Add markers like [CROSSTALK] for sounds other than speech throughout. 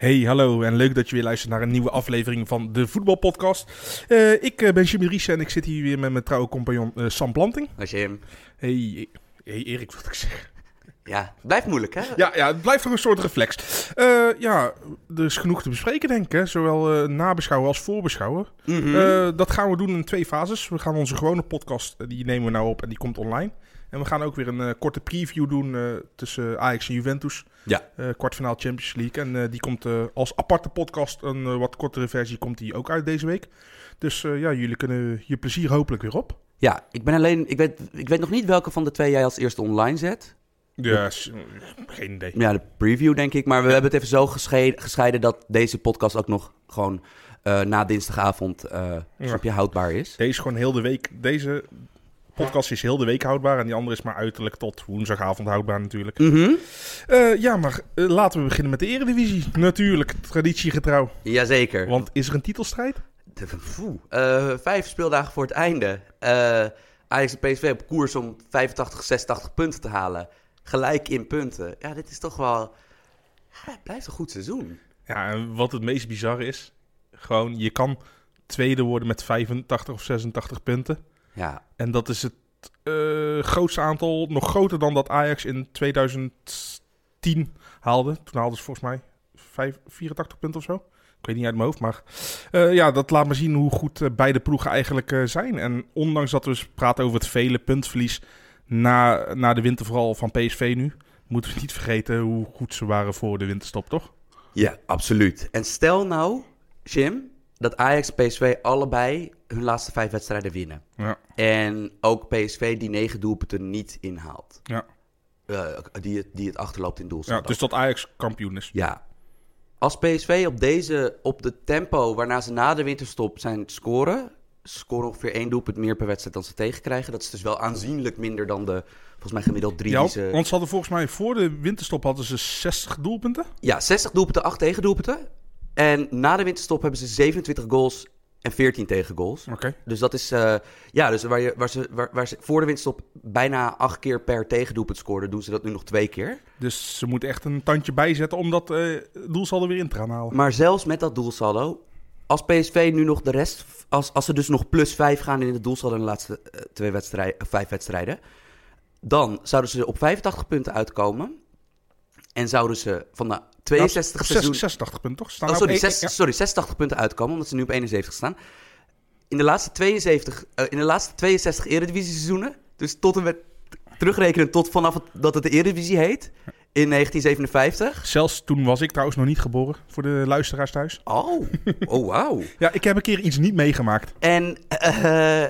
Hey, hallo en leuk dat je weer luistert naar een nieuwe aflevering van de Voetbalpodcast. Eh ik eh, ben Jimmy Ries en ik zit hier weer met mijn trouwe compagnon eh, Sam Planting. Als je hem... Hey, hey Erik, wat ik zeggen. Ja, het blijft moeilijk, hè? Ja, ja, het blijft toch een soort reflex. Ja, er is genoeg te bespreken, denk ik. Hè? Zowel nabeschouwen als voorbeschouwen. Mhm. Dat gaan we doen in twee fases. We gaan onze gewone podcast, die nemen we nou op en die komt online. En we gaan ook weer een eh, korte preview doen eh, tussen Ajax en Juventus. Ja. Eh kwartfinale Champions League. En die komt als aparte podcast, een wat kortere versie, komt die ook uit deze week. Dus ja, jullie kunnen je plezier hopelijk weer op. Ja, ik ben alleen... Ik weet, ik weet nog niet welke van de twee jij als eerste online zet. Ja, geen idee. Ja, de preview denk ik. Maar we hebben het even zo gesche- gescheiden dat deze podcast ook nog gewoon na dinsdagavond eh Ja. snap je, houdbaar is. Deze gewoon heel de week. Deze podcast is heel de week houdbaar. En die andere is maar uiterlijk tot woensdagavond houdbaar natuurlijk. Mhm. Eh, ja, maar eh, laten we beginnen met de Eredivisie. Natuurlijk, traditiegetrouw. Jazeker. Want is er een titelstrijd? De-. Eh, vijf speeldagen voor het einde. Ajax en PSV op koers om 85, 86 punten te halen. Gelijk in punten. Ja, dit is toch wel... Ja, het blijft een goed seizoen. Ja, en wat het meest bizarre is, gewoon je kan tweede worden met 85 of 86 punten. Ja, En dat is het eh, grootste aantal, nog groter dan dat Ajax in 2010 haalde. Toen haalden ze volgens mij vijf- 84 punten of zo. Ik weet niet uit mijn hoofd, maar eh, ja, dat laat maar zien hoe goed eh, beide ploegen eigenlijk zijn. En ondanks dat we dus praten over het vele puntverlies na, na de winter, vooral van PSV nu, moeten we niet vergeten hoe goed ze waren voor de winterstop, toch? Ja, absoluut. En stel nou, Jim, dat Ajax en PSV allebei hun laatste vijf wedstrijden winnen. Ja. En ook PSV die negen doelpunten niet inhaalt. Ja. Eh, die, het, die het achterloopt in Ja, doelsaldo. dus dat Ajax kampioen is. Ja. Als PSV op deze, op de tempo waarna ze na de winterstop zijn scoren... ze scoren ongeveer één doelpunt meer per wedstrijd dan ze tegenkrijgen. Dat is dus wel aanzienlijk minder dan de, volgens mij gemiddeld drie Ja, ze... want ze hadden volgens mij voor de winterstop hadden ze 60 doelpunten. Ja, 60 doelpunten, 8 tegendoelpunten. En na de winterstop hebben ze 27 goals en 14 tegengoals. Oké. Dus dat is, eh, ja, dus waar, je, waar, ze, waar, waar ze voor de winterstop bijna 8 keer per tegendoelpunt scoorden, doen ze dat nu nog twee keer. Dus ze moeten echt een tandje bijzetten om dat eh doelsaldo weer in te gaan halen. Maar zelfs met dat doelsaldo, als PSV nu nog de rest, als, als ze dus nog plus 5 gaan in het doelsaldo in de laatste eh, twee wedstrijden, vijf wedstrijden, dan zouden ze op 85 punten uitkomen. En zouden ze van de 62 Of seizoen... 86 punten, toch? Staan Oh, op sorry, één- zes- ja. sorry, 86 punten uitkomen, omdat ze nu op 71 staan. In de laatste 72, eh, in de laatste 62 Eredivisie-seizoenen, dus tot en met terugrekenen tot vanaf het, dat het de Eredivisie heet, in 1957. Zelfs toen was ik trouwens nog niet geboren, voor de luisteraars thuis. Oh, oh wauw. [LAUGHS] Ja, ik heb een keer iets niet meegemaakt. En eh,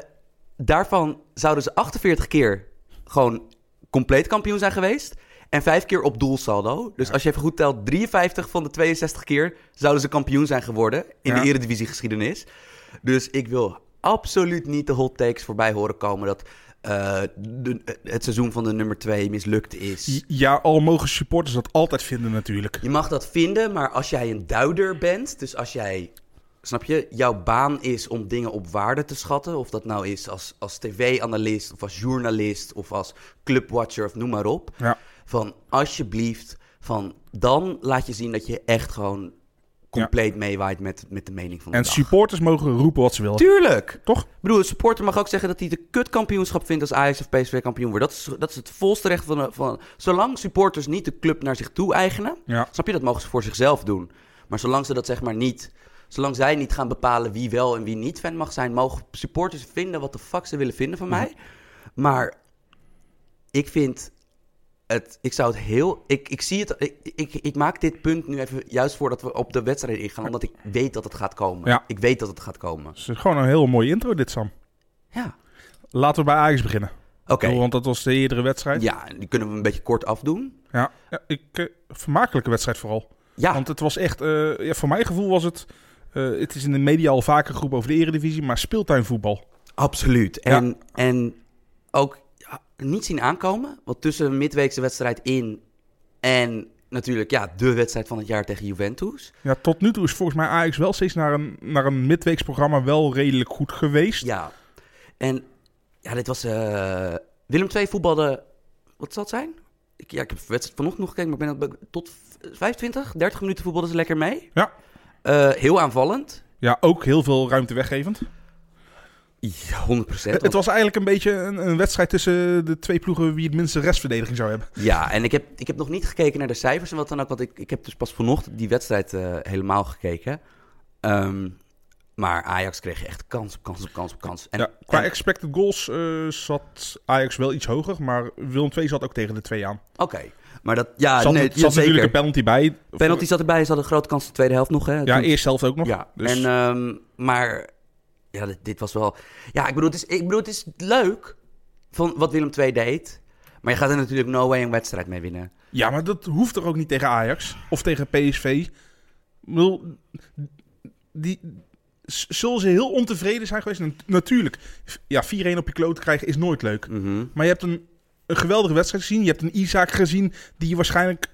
daarvan zouden ze 48 keer gewoon compleet kampioen zijn geweest. En vijf keer op doelsaldo. Dus als je even goed telt, 53 van de 62 keer zouden ze kampioen zijn geworden in de Eredivisie-geschiedenis. Dus ik wil absoluut niet de hot takes voorbij horen komen dat eh, de- het seizoen van de nummer 2 mislukt is. Ja, al mogen supporters dat altijd vinden natuurlijk. Je mag dat vinden, maar als jij een duider bent, dus als jij, snap je, jouw baan is om dingen op waarde te schatten, of dat nou is als, als tv-analyst of als journalist of als clubwatcher of noem maar op, Ja. Van alsjeblieft, van dan laat je zien dat je echt gewoon compleet meewaait met, met de mening van de En dag. supporters mogen roepen wat ze willen. Tuurlijk! Toch? Ik bedoel, een supporter mag ook zeggen dat hij de kutkampioenschap vindt als Ajax of PSV kampioen wordt. Dat is, dat is het volste recht van, van... Zolang supporters niet de club naar zich toe eigenen, Ja. snap je, dat mogen ze voor zichzelf doen. Maar zolang ze dat zeg maar niet... Zolang zij niet gaan bepalen wie wel en wie niet fan mag zijn... mogen supporters vinden wat de fuck ze willen vinden van mij. Maar ik vind het... Ik zou het heel... Ik, ik zie het... Ik, ik, ik maak dit punt nu even juist voordat we op de wedstrijd ingaan... omdat ik weet dat het gaat komen. Ja. Ik weet dat het gaat komen. Het is gewoon een heel mooie intro dit, Sam. Ja. Laten we bij Ajax beginnen. Oké. Want dat was de eerdere wedstrijd. Ja, die kunnen we een beetje kort afdoen. Ja, ja ik, eh, vermakelijke wedstrijd vooral. Ja, Want het was echt, eh, ja, voor mijn gevoel was het, eh, het is in de media al vaker geroepen over de eredivisie, maar speeltuinvoetbal. absoluut. En, en ook niet zien aankomen. Want tussen midweekse wedstrijd in en natuurlijk ja, de wedstrijd van het jaar tegen Juventus. Ja, tot nu toe is volgens mij Ajax wel steeds naar een, naar een midweeksprogramma wel redelijk goed geweest. Ja, en ja, dit was... eh Willem II voetbalde... Wat zal het zijn? ik, ja, ik heb wedstrijd vanochtend nog gekeken, maar ik ben tot 25, 30 minuten voetballen ze lekker mee. Ja. Eh, heel aanvallend. Ja, ook heel veel ruimte weggevend. Ja, 100 procent. Het was eigenlijk een beetje een, een wedstrijd tussen de twee ploegen wie het minste restverdediging zou hebben. Ja, en ik heb, ik heb nog niet gekeken naar de cijfers en wat dan ook. Want ik, ik heb dus pas vanochtend die wedstrijd eh, helemaal gekeken. Ehm, maar Ajax kreeg echt kans op kans op kans op kans. En, ja, qua en- expected goals eh, zat Ajax wel iets hoger, maar Willem II zat ook tegen de twee aan. Oké, maar dat... Ja, Er zat, nee, zat natuurlijk een penalty bij. Penalty zat erbij, ze hadden een grote kans in de tweede helft nog. Hè, Ja, Toen- eerst zelf ook nog. Ja, Dus, en, ehm, maar ja, dit, dit was wel... Ja, ik bedoel, het is, ik bedoel, het is leuk van wat Willem II deed. Maar je gaat er natuurlijk no way een wedstrijd mee winnen. ja, maar dat hoeft er ook niet tegen Ajax of tegen PSV. Ik bedoel, die, zullen ze heel ontevreden zijn geweest? Nat- Natuurlijk, ja, 4-1 op je kloot krijgen is nooit leuk. Mhm. Maar je hebt een, een geweldige wedstrijd gezien. Je hebt een Isaac gezien die waarschijnlijk...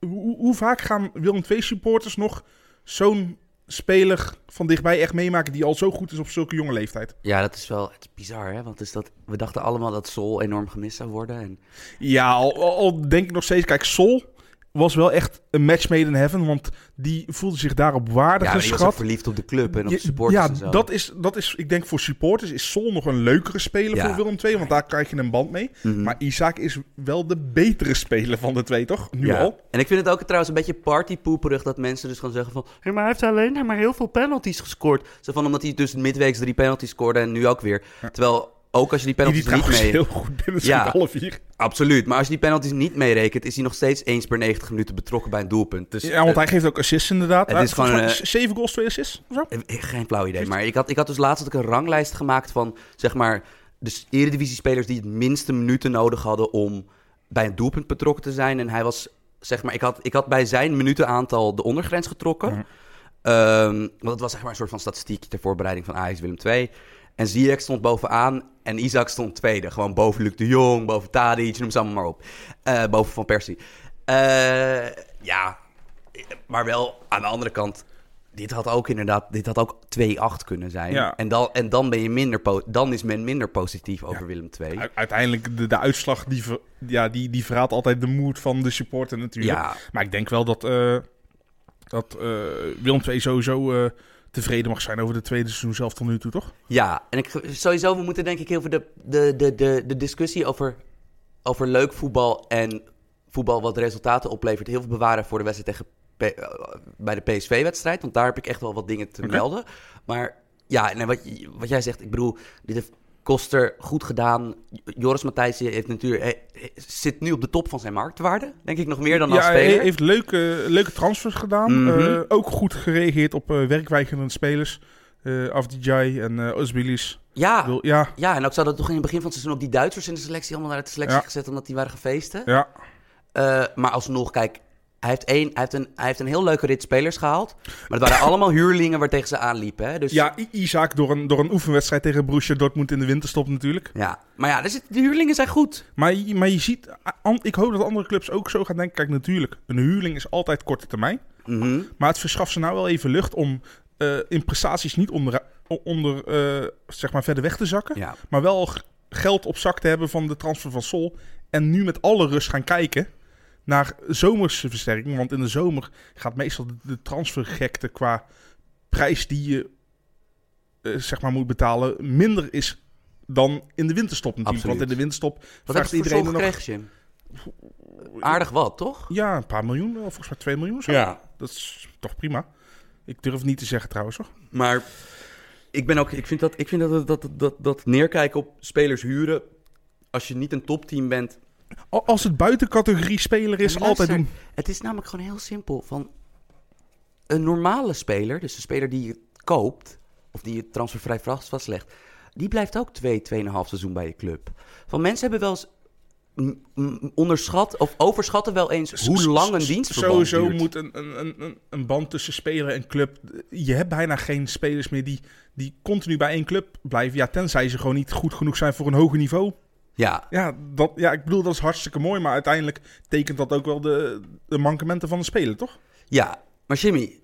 Hoe, hoe vaak gaan Willem II supporters nog zo'n speler van dichtbij echt meemaken... die al zo goed is op zulke jonge leeftijd? Ja, dat is wel het is bizar, hè? Want is dat, we dachten allemaal dat Sol enorm gemist zou worden. En, Ja, al, al- al denk ik nog steeds... Kijk, Sol was wel echt een match made in heaven... want die voelde zich daarop waardig ja, maar die was geschat. verliefd op de club en op de Ja, supporters ja, en zo. dat is, dat is, ik denk voor supporters is Sol nog een leukere speler Ja. voor Willem II, want daar krijg je een band mee. Mhm. Maar Isaac is wel de betere speler van de twee, toch? Nu ja. al. En ik vind het ook trouwens een beetje partypoeperig dat mensen dus gaan zeggen van... "Hé, maar hij heeft alleen maar heel veel penalties gescoord. Zo van, omdat hij dus midweeks drie penalties scoorde en nu ook weer. Terwijl, ook als je die Die die penalties niet mee... heel goed binnen Ja. alle vier. Absoluut, maar als je die penalties niet meerekent... is hij nog steeds eens per 90 minuten betrokken bij een doelpunt. Dus, Ja, want hij geeft ook assists inderdaad. het Eh, is gewoon, mij eh, zeven goals, twee assists of zo. Eh, Geen flauw idee. Maar ik had, ik had dus laatst had ik een ranglijst gemaakt van, zeg maar, de Eredivisie-spelers die het minste minuten nodig hadden om bij een doelpunt betrokken te zijn. En hij was, zeg maar, ik had, ik had bij zijn minutenaantal de ondergrens getrokken. Mhm. Ehm, want het was zeg maar een soort van statistiekje ter voorbereiding van Ajax Willem II. En Ziyech stond bovenaan en Isaac stond tweede. Gewoon boven Luc de Jong, boven Tadic, noem ze allemaal maar op. Eh, boven Van Persie. Eh, ja, maar wel aan de andere kant... Dit had ook inderdaad, dit had ook 2-8 kunnen zijn. Ja. En, dan, en dan, ben je minder dan is men minder positief over Ja. Willem II. Uiteindelijk, de, de uitslag, die, ver- ja, die, die verraadt altijd de moed van de supporter natuurlijk. Ja, Maar ik denk wel dat, eh dat Willem II sowieso tevreden mag zijn over de tweede seizoen zelf tot nu toe, toch? Ja, en ik, sowieso, we moeten denk ik heel veel de, de, de, de, de discussie over, over leuk voetbal en voetbal wat resultaten oplevert, heel veel bewaren voor de wedstrijd tegen P- eh, bij de PSV-wedstrijd. Want daar heb ik echt wel wat dingen te melden. Maar ja, nee, wat, wat jij zegt, ik bedoel, dit heeft Koster goed gedaan. Joris Matthijssen heeft natuurlijk, eh, zit nu op de top van zijn marktwaarde, denk ik nog meer dan als ja, hij speler. heeft leuke, leuke transfers gedaan. Mhm. Eh, ook goed gereageerd op eh werkwijkerende spelers. Eh Afdijay en eh Özbilis. Ja, bedoel, Ja, ja, en ook ze hadden toch in het begin van het seizoen ook die Duitsers in de selectie allemaal naar de selectie Ja. gezet omdat die waren gefeesten. ja. Eh, maar alsnog, kijk, hij heeft, één, hij, heeft een, hij heeft een heel leuke rit spelers gehaald. Maar het waren allemaal huurlingen waar tegen ze aanliepen. Hè? Dus, ja Isaac door een, door een oefenwedstrijd tegen Borussia Dortmund in de winterstop natuurlijk. ja. Maar ja, zit, de huurlingen zijn goed. Maar, je- maar je ziet, ik hoop dat andere clubs ook zo gaan denken. Kijk, natuurlijk, een huurling is altijd korte termijn. Mhm. Maar het verschaft ze nou wel even lucht om eh, in prestaties niet onder, onder eh, zeg maar verder weg te zakken. Ja. Maar wel geld op zak te hebben van de transfer van Sol. En nu met alle rust gaan kijken naar zomerse versterking. Want in de zomer gaat meestal de, transfergekte qua prijs die je eh, zeg maar moet betalen minder is dan in de winterstop natuurlijk. Want in de winterstop Wat vraagt iedereen er nog... Jim? Aardig wat, toch? Ja, een paar miljoen, of volgens mij 2 miljoen. Zo. Ja. Dat is toch prima. Ik durf niet te zeggen trouwens hoor. Maar ik, ben ook, ik vind, dat, ik vind dat, dat, dat, dat neerkijken op spelers huren... als je niet een topteam bent... Al- Als het buitencategorie speler is, altijd doen. Het is namelijk gewoon heel simpel. Van een normale speler, dus een speler die je koopt, of die je transfervrij vast- vastlegt, die blijft ook twee, tweeënhalf seizoen bij je club. Van mensen hebben wel eens onderschat of overschatten wel eens hoe lang een dienstverband Sowieso duurt. moet een, een, een- een, een band tussen speler en club... Je hebt bijna geen spelers meer die, die continu bij één club blijven. Ja, tenzij ze gewoon niet goed genoeg zijn voor een hoger niveau. Ja, Ja, dat, ja ik bedoel, dat is hartstikke mooi. Maar uiteindelijk tekent dat ook wel de, de mankementen van de speler, toch? ja. Maar Jimmy,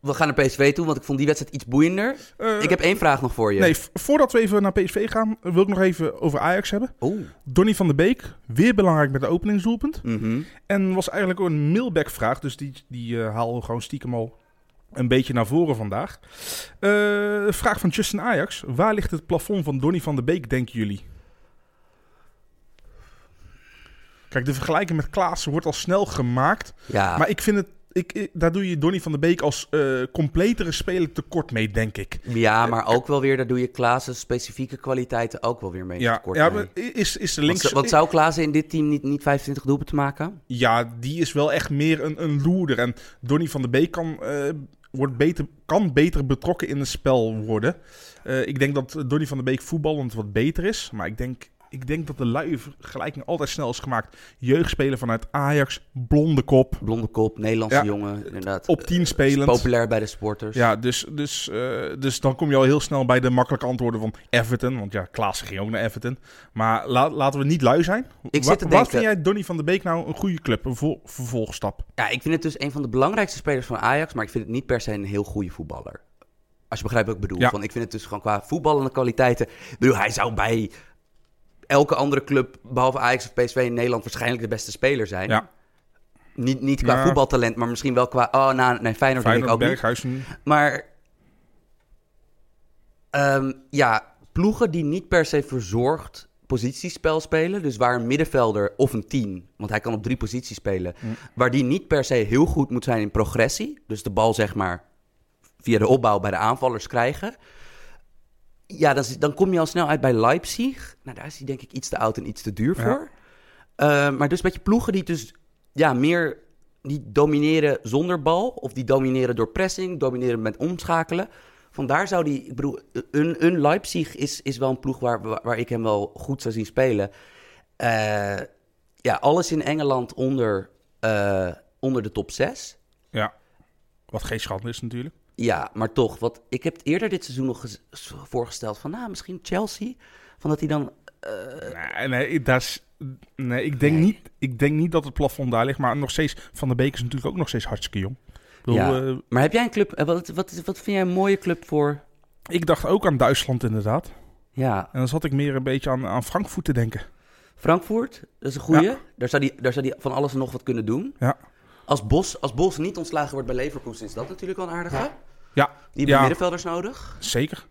we gaan naar PSV toe, want ik vond die wedstrijd iets boeiender. Eh, ik heb één vraag nog voor je. Nee, voordat we even naar PSV gaan, wil ik nog even over Ajax hebben. Oeh. Donny van der Beek, weer belangrijk met de openingsdoelpunt. Mhm. En was eigenlijk ook een mailback-vraag, dus die, die eh, we gewoon stiekem al een beetje naar voren vandaag. Eh, vraag van Justin Ajax. Waar ligt het plafond van Donny van der Beek, denken jullie? Kijk, de vergelijking met Klaassen wordt al snel gemaakt. Ja, Maar ik vind het, ik, ik- daar doe je Donny van der Beek als eh, completere speler tekort mee, denk ik. ja, maar ook wel weer, daar doe je Klaassen specifieke kwaliteiten ook wel weer mee Ja, tekort ja mee. is, is de links... want zou Klaassen in dit team niet, niet 25 doelpunten maken? Ja, die is wel echt meer een, een loerder. En Donny van der Beek kan, eh, wordt beter, kan beter betrokken in het spel worden. Eh, ik denk dat Donny van der Beek voetballend wat beter is. Maar ik denk, ik denk dat de luie vergelijking altijd snel is gemaakt. Jeugdspeler vanuit Ajax, blonde kop, Blonde kop, Nederlandse Ja. jongen, inderdaad. op 10 Is spelend. Populair bij de sporters. Ja, dus, dus, eh, dus dan kom je al heel snel bij de makkelijke antwoorden van Everton. Want ja, Klaassen ging ook naar Everton. Maar la- laten we niet lui zijn. Ik Wa- zit te Wat vind jij Donny van der Beek nou een goede club? Een vol- vervolgstap? Ja, ik vind het dus een van de belangrijkste spelers van Ajax, maar ik vind het niet per se een heel goede voetballer. Als je begrijpt wat ik bedoel. Ja. Want ik vind het dus gewoon qua voetballende kwaliteiten. Ik bedoel, hij zou bij elke andere club, behalve Ajax of PSV in Nederland, waarschijnlijk de beste speler zijn. Ja. Niet, niet qua Ja. voetbaltalent, maar misschien wel qua. Oh, nou, nee, Feyenoord, denk ik Feyenoord, ook niet. Berghuizen. Maar ehm, ja, ploegen die niet per se verzorgd positiespel spelen, dus waar een middenvelder of een tien, want hij kan op drie posities spelen, Mm. waar die niet per se heel goed moet zijn in progressie, dus de bal zeg maar via de opbouw bij de aanvallers krijgen. Ja, dan, dan kom je al snel uit bij Leipzig. Nou, daar is hij denk ik iets te oud en iets te duur Ja. voor. Eh, maar dus een beetje ploegen die dus ja, meer die domineren zonder bal. Of die domineren door pressing, domineren met omschakelen. Vandaar zou die, ik bedoel, een, een Leipzig is, is wel een ploeg waar, waar, waar ik hem wel goed zou zien spelen. Eh, ja, alles in Engeland onder, eh, onder de top 6. Ja, wat geen schande is natuurlijk. Ja, maar toch, wat, ik heb eerder dit seizoen nog voorgesteld van, nou, misschien Chelsea. Van dat hij dan Nee, nee, dat is, nee, ik, denk Nee. Niet, ik denk niet dat het plafond daar ligt. Maar nog steeds, Van der Beek is natuurlijk ook nog steeds hartstikke jong. Ik, bedoel, Ja. eh, Maar heb jij een club, eh, wat, wat, wat vind jij een mooie club voor? ik dacht ook aan Duitsland inderdaad. Ja, En dan zat ik meer een beetje aan, aan Frankfurt te denken. Frankfurt, dat is een goeie. Ja. Daar, zou die, daar zou die van alles en nog wat kunnen doen. Ja. Als Bos, als Bos niet ontslagen wordt bij Leverkusen, is dat natuurlijk wel een aardige. Ja, Die hebben Ja. middenvelders nodig. zeker.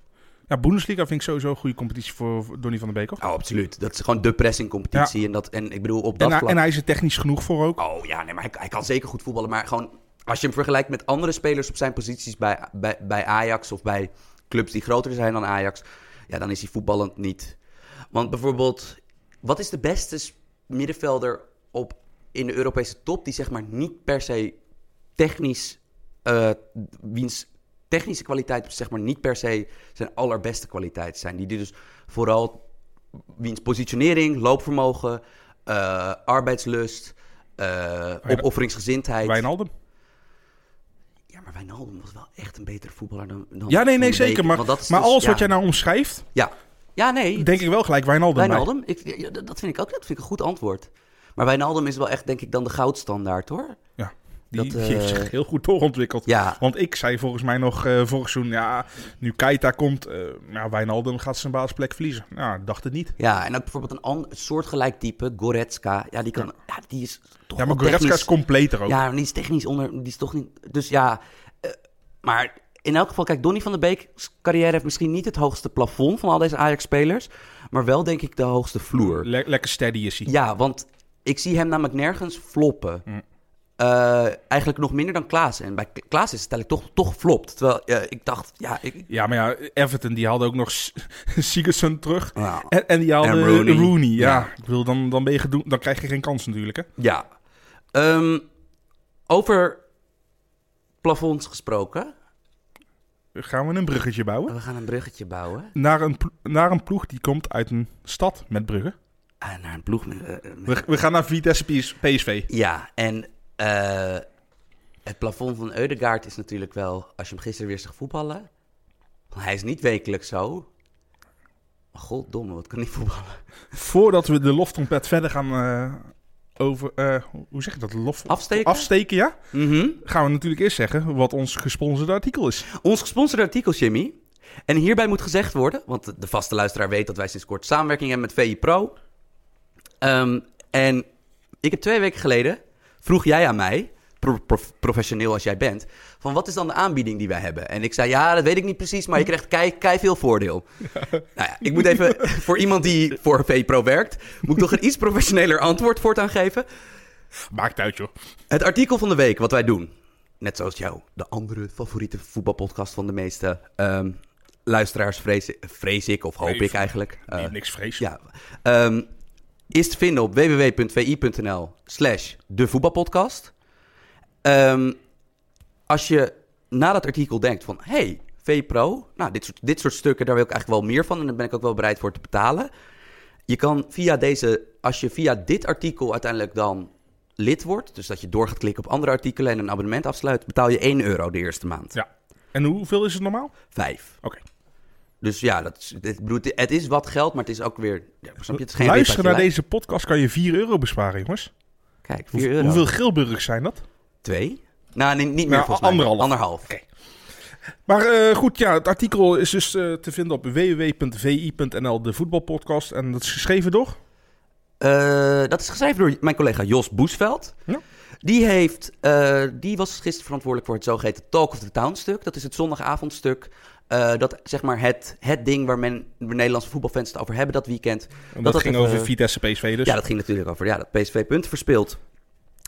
Ja, Bundesliga vind ik sowieso een goede competitie voor, Donny van der Beek. Oh, absoluut. Dat is gewoon de pressingcompetitie. En, dat, en ik bedoel, op dat En, vlak... en hij is er technisch genoeg voor ook. Oh ja, nee, maar hij, hij kan zeker goed voetballen. Maar gewoon, als je hem vergelijkt met andere spelers op zijn posities bij, bij, bij Ajax of bij clubs die groter zijn dan Ajax, ja, dan is hij voetballend niet. Want bijvoorbeeld, wat is de beste middenvelder op, in de Europese top die zeg maar niet per se technisch, eh, wiens technische kwaliteit zeg maar niet per se zijn allerbeste kwaliteit zijn. Die, dus vooral wiens positionering, loopvermogen, eh, arbeidslust, eh, opofferingsgezindheid. Wijnaldum. Ja, maar Wijnaldum was wel echt een betere voetballer dan, dan Ja, nee, nee, zeker. Maar, maar dus- alles ja. wat jij nou omschrijft, Ja, ja nee. denk ik wel gelijk Wijnaldum. Wijnaldum, ik, ja, dat vind ik ook dat vind ik een goed antwoord. Maar Wijnaldum is wel echt, denk ik, dan de goudstandaard, hoor. Ja, die, Dat, die heeft eh, zich heel goed doorontwikkeld. Ja, Want ik zei volgens mij nog eh vorig seizoen, ja, nu Keita komt, eh ja, Wijnaldum gaat zijn basisplek verliezen. Nou, ik dacht het niet. ja, en ook bijvoorbeeld een ander, soortgelijk type, Goretzka. Ja, die kan, ja, die is toch Ja, maar Goretzka technisch- is completer ook. Ja, maar die is technisch onder. Die is toch niet. Dus ja. maar in elk geval, kijk, Donny van der Beek's carrière heeft misschien niet het hoogste plafond van al deze Ajax-spelers. Maar wel, denk ik, de hoogste vloer. Le- lekker steady is hij. Ja, want ik zie hem namelijk nergens floppen. Hm. Eh, eigenlijk nog minder dan Klaas. En bij Klaas is het eigenlijk toch, toch geflopt. Terwijl ik dacht, ja, ik, Ja, maar ja, Everton die haalde ook nog [LAUGHS] Sigurdsson terug. nou, En, en die haalde En Rooney. Rooney. Ja, Ja. ik wil dan, dan, ben je gedoe- dan krijg je geen kans natuurlijk. Hè? ja. Ehm, over plafonds gesproken. Gaan we een bruggetje bouwen? We gaan een bruggetje bouwen. Naar een, naar een ploeg die komt uit een stad met bruggen. Ah, naar een ploeg met, eh, met We, we gaan naar Vitesse PS- PSV. Ja, en eh, het plafond van Eudegaard is natuurlijk wel, als je hem gisteren weer zag voetballen. Hij is niet wekelijks zo. Maar goddomme, wat kan hij voetballen? Voordat we de loftrompet verder gaan, eh, over, eh, hoe zeg je dat? Lof... Afsteken? Afsteken, ja. Mhm. Gaan we natuurlijk eerst zeggen wat ons gesponsorde artikel is. Ons gesponsorde artikel, Jimmy. En hierbij moet gezegd worden, want de vaste luisteraar weet dat wij sinds kort samenwerking hebben met VI Pro. Ehm, en ik heb twee weken geleden, vroeg jij aan mij, pro- prof- professioneel als jij bent, van wat is dan de aanbieding die wij hebben? En ik zei, ja, dat weet ik niet precies, maar je krijgt kei, kei veel voordeel. [LAUGHS] Nou ja, ik moet even, [LAUGHS] voor iemand die voor VI Pro werkt, moet ik toch een iets professioneler antwoord voortaan geven. Maakt uit, joh. Het artikel van de week, wat wij doen. Net zoals jou, de andere favoriete voetbalpodcast van de meeste ehm, luisteraars, vrees, vrees ik, of hoop Nee, ik eigenlijk. Eh, niks vrees. ja, ehm, is te vinden op www.vi.nl slash de voetbalpodcast. Ehm, als je na dat artikel denkt van, hey, VPro, nou, dit soort, dit soort stukken, daar wil ik eigenlijk wel meer van en daar ben ik ook wel bereid voor te betalen. Je kan via deze, als je via dit artikel uiteindelijk dan lid wordt, dus dat je door gaat klikken op andere artikelen en een abonnement afsluit, betaal je 1 euro de eerste maand. Ja. En hoeveel is het normaal? Vijf. Oké. Dus ja, dat is, bedoel, het is wat geld, maar het is ook weer, ja, snap je, het is geen Luister rip naar deze podcast, kan je 4 euro besparen, jongens. Kijk, Hoe- 4 euro. Hoeveel Grilburgers zijn dat? Twee? Nou, nee, niet meer Nou, volgens mij. anderhalf. Oké. Maar eh, goed, ja, het artikel is dus eh, te vinden op www.vi.nl, de voetbalpodcast. En dat is geschreven door? Eh, dat is geschreven door mijn collega Jos Boesveld. Ja. Die, heeft, die was gisteren verantwoordelijk voor het zogeheten Talk of the Town stuk. Dat is het zondagavondstuk. Eh dat zeg maar het, het ding waar men waar Nederlandse voetbalfans het over hebben dat weekend. En dat, dat ging over Vitesse PSV dus. Ja, dat ging natuurlijk over ja, dat PSV punten verspeelt.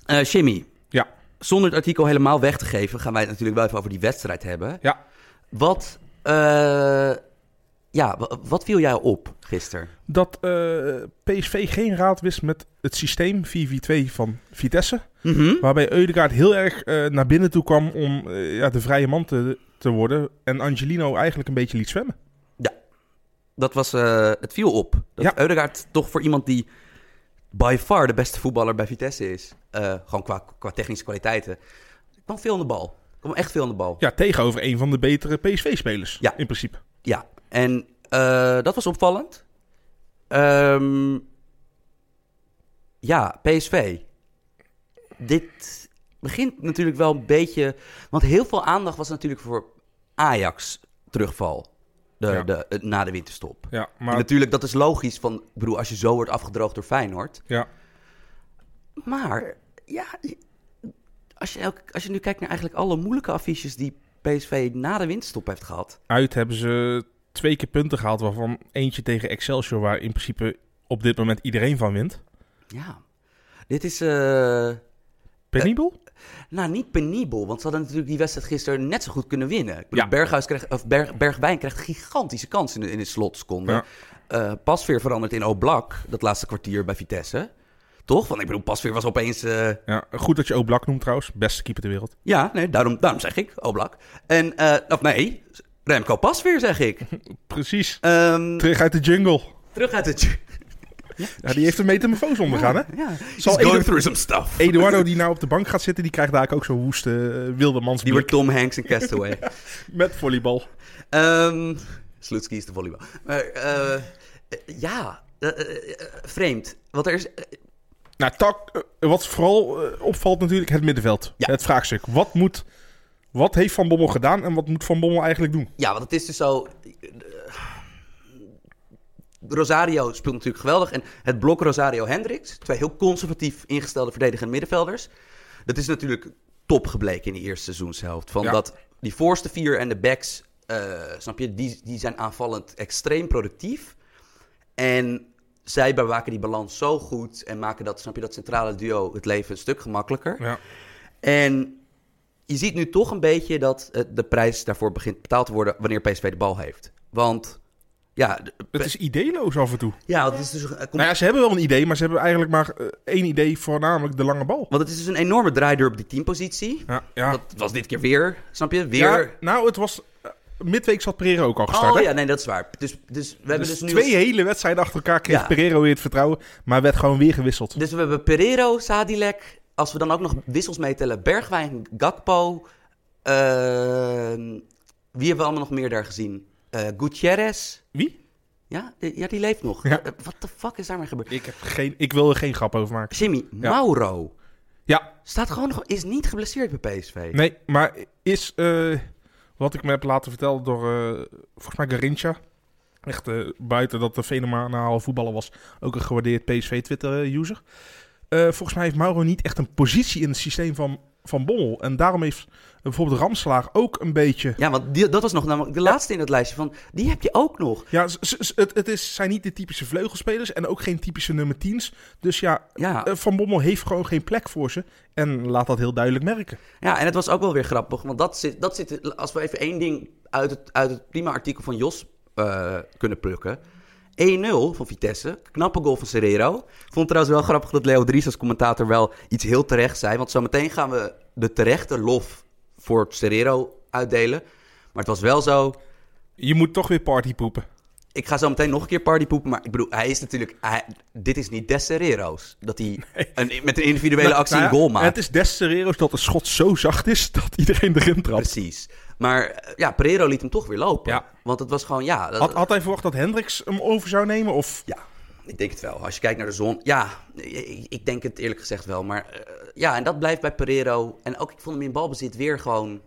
Eh Jimmy, Ja. zonder het artikel helemaal weg te geven, gaan wij het natuurlijk wel even over die wedstrijd hebben. Ja. Wat, eh, ja, wa- wat viel jou op gisteren? Dat eh, PSV geen raad wist met het systeem 4-4-2 van Vitesse. Mhm. Waarbij Eudegaard heel erg eh, naar binnen toe kwam om eh, ja, de vrije man te, te worden. En Angelino eigenlijk een beetje liet zwemmen. Dat was, eh, het viel op. Dat Ja. Eudegaard toch voor iemand die by far de beste voetballer bij Vitesse is. eh, gewoon qua, qua technische kwaliteiten. kwam veel aan de bal. kwam echt veel aan de bal. Ja, tegenover een van de betere PSV-spelers. Ja. In principe. Ja, en eh, dat was opvallend. Ehm, ja, PSV. Dit begint natuurlijk wel een beetje... Want heel veel aandacht was natuurlijk voor Ajax terugval. De, Ja. de, eh, na de winterstop. Ja, En maar natuurlijk, dat is logisch. Van, ik bedoel, als je zo wordt afgedroogd door Feyenoord. ja, Maar ja, als je, elke, als je nu kijkt naar eigenlijk alle moeilijke affiches die PSV na de winterstop heeft gehad. uit hebben ze twee keer punten gehaald. Waarvan eentje tegen Excelsior, waar in principe op dit moment iedereen van wint. Ja, dit is... eh, Penibel? Nou, niet penibel, want ze hadden natuurlijk die wedstrijd gisteren net zo goed kunnen winnen. Ja. Berghuis krijgt, of Berg, Bergwijn krijgt gigantische kans in de, in de slotseconde. Ja. Eh, Pasveer verandert in Oblak, dat laatste kwartier bij Vitesse. Toch? Want ik bedoel, Pasveer was opeens... eh, Ja, goed dat je Oblak noemt trouwens. Beste keeper ter wereld. ja, nee, daarom, daarom zeg ik Oblak. En, eh, of nee, Remco Pasveer zeg ik. [LAUGHS] Precies. Ehm, Terug uit de jungle. terug uit het... Ja, die heeft een metamorfose ondergaan, hè? Ja, Zal He's going Edu- through some stuff. Eduardo die nou op de bank gaat zitten, die krijgt daar ook zo'n woeste uh, wildemans Die wordt Tom Hanks in Castaway. [LAUGHS] met volleybal. Ehm Sloetski is de volleybal. Maar eh, eh, ja, eh, eh, eh, vreemd. Want er is... eh, Nou, tak, eh, wat vooral eh, opvalt natuurlijk het middenveld. Ja. Het vraagstuk. Wat, moet, wat heeft Van Bommel gedaan en wat moet Van Bommel eigenlijk doen? ja, want het is dus zo... Rosario speelt natuurlijk geweldig. En het blok Rosario-Hendricks, twee heel conservatief ingestelde verdedigende middenvelders. Dat is natuurlijk top gebleken in de eerste seizoenshelft. Van Ja. dat die voorste vier en de backs, eh, snap je, die, die zijn aanvallend extreem productief. En zij bewaken die balans zo goed en maken dat, snap je, dat centrale duo het leven een stuk gemakkelijker. Ja. En je ziet nu toch een beetje dat eh, de prijs daarvoor begint betaald te worden wanneer PSV de bal heeft. Want ja, Het is ideeloos af en toe. ja het is dus, eh, kom- Nou ja, ze hebben wel een idee, maar ze hebben eigenlijk maar eh, één idee, voornamelijk de lange bal. want het is dus een enorme draaideur op die teampositie. Ja, ja. Dat was dit keer weer, snap je? Weer. Ja, nou, het was... eh, midweek zat Pereira ook al gestart, oh hè? ja, nee, dat is waar. Dus, dus we hebben Dus dus nu... twee hele wedstrijden achter elkaar kreeg Ja. Pereira weer het vertrouwen, maar werd gewoon weer gewisseld. Dus we hebben Pereiro, Sadilek. Als we dan ook nog wissels meetellen, Bergwijn, Gakpo. wie hebben we allemaal nog meer daar gezien? Eh Gutierrez. Wie? Ja, Eh, ja die leeft nog. Ja. Eh, Wat de fuck is daarmee gebeurd? Ik, heb geen, ik wil er geen grap over maken. Jimmy, Mauro Ja, staat gewoon nog, is niet geblesseerd bij PSV. nee, maar is eh, wat ik me heb laten vertellen door eh, volgens mij Garincha. Echt buiten dat de fenomenaal voetballer was, ook een gewaardeerd PSV-Twitter-user. Eh, volgens mij heeft Mauro niet echt een positie in het systeem van, van Bommel. En daarom heeft bijvoorbeeld Ramslaar ook een beetje... Ja, want die, dat was nog namelijk de laatste in het lijstje van, die heb je ook nog. Ja, het, het is, zijn niet de typische vleugelspelers en ook geen typische nummer 10's. Dus ja, Ja, eh, Van Bommel heeft gewoon geen plek voor ze. En laat dat heel duidelijk merken. ja, en het was ook wel weer grappig, want dat zit, dat zit als we even één ding uit het, uit het prima artikel van Jos eh, kunnen plukken. 1-0 van Vitesse, knappe goal van Serrero. Ik vond het trouwens wel grappig dat Leo Dries als commentator wel iets heel terecht zei. Want zometeen gaan we de terechte lof voor Serrero uitdelen. Maar het was wel zo, Je moet toch weer partypoepen. Ik ga zo meteen nog een keer partypoepen, maar ik bedoel, hij is natuurlijk... Hij, dit is niet Des Serrero's. Dat hij [LAUGHS] een, met een individuele Nou, actie nou een goal maakt. Het is des Serrero's dat de schot zo zacht is dat iedereen erin trapt. Precies. Maar eh, ja, Pereiro liet hem toch weer lopen. Ja. Want het was gewoon, ja... Dat, Had, had hij verwacht dat Hendricks hem over zou nemen? Of... Ja, ik denk het wel. Als je kijkt naar de zon... Ja, ik, ik denk het eerlijk gezegd wel. Maar eh, ja, en dat blijft bij Pereiro. En ook, ik vond hem in balbezit weer gewoon...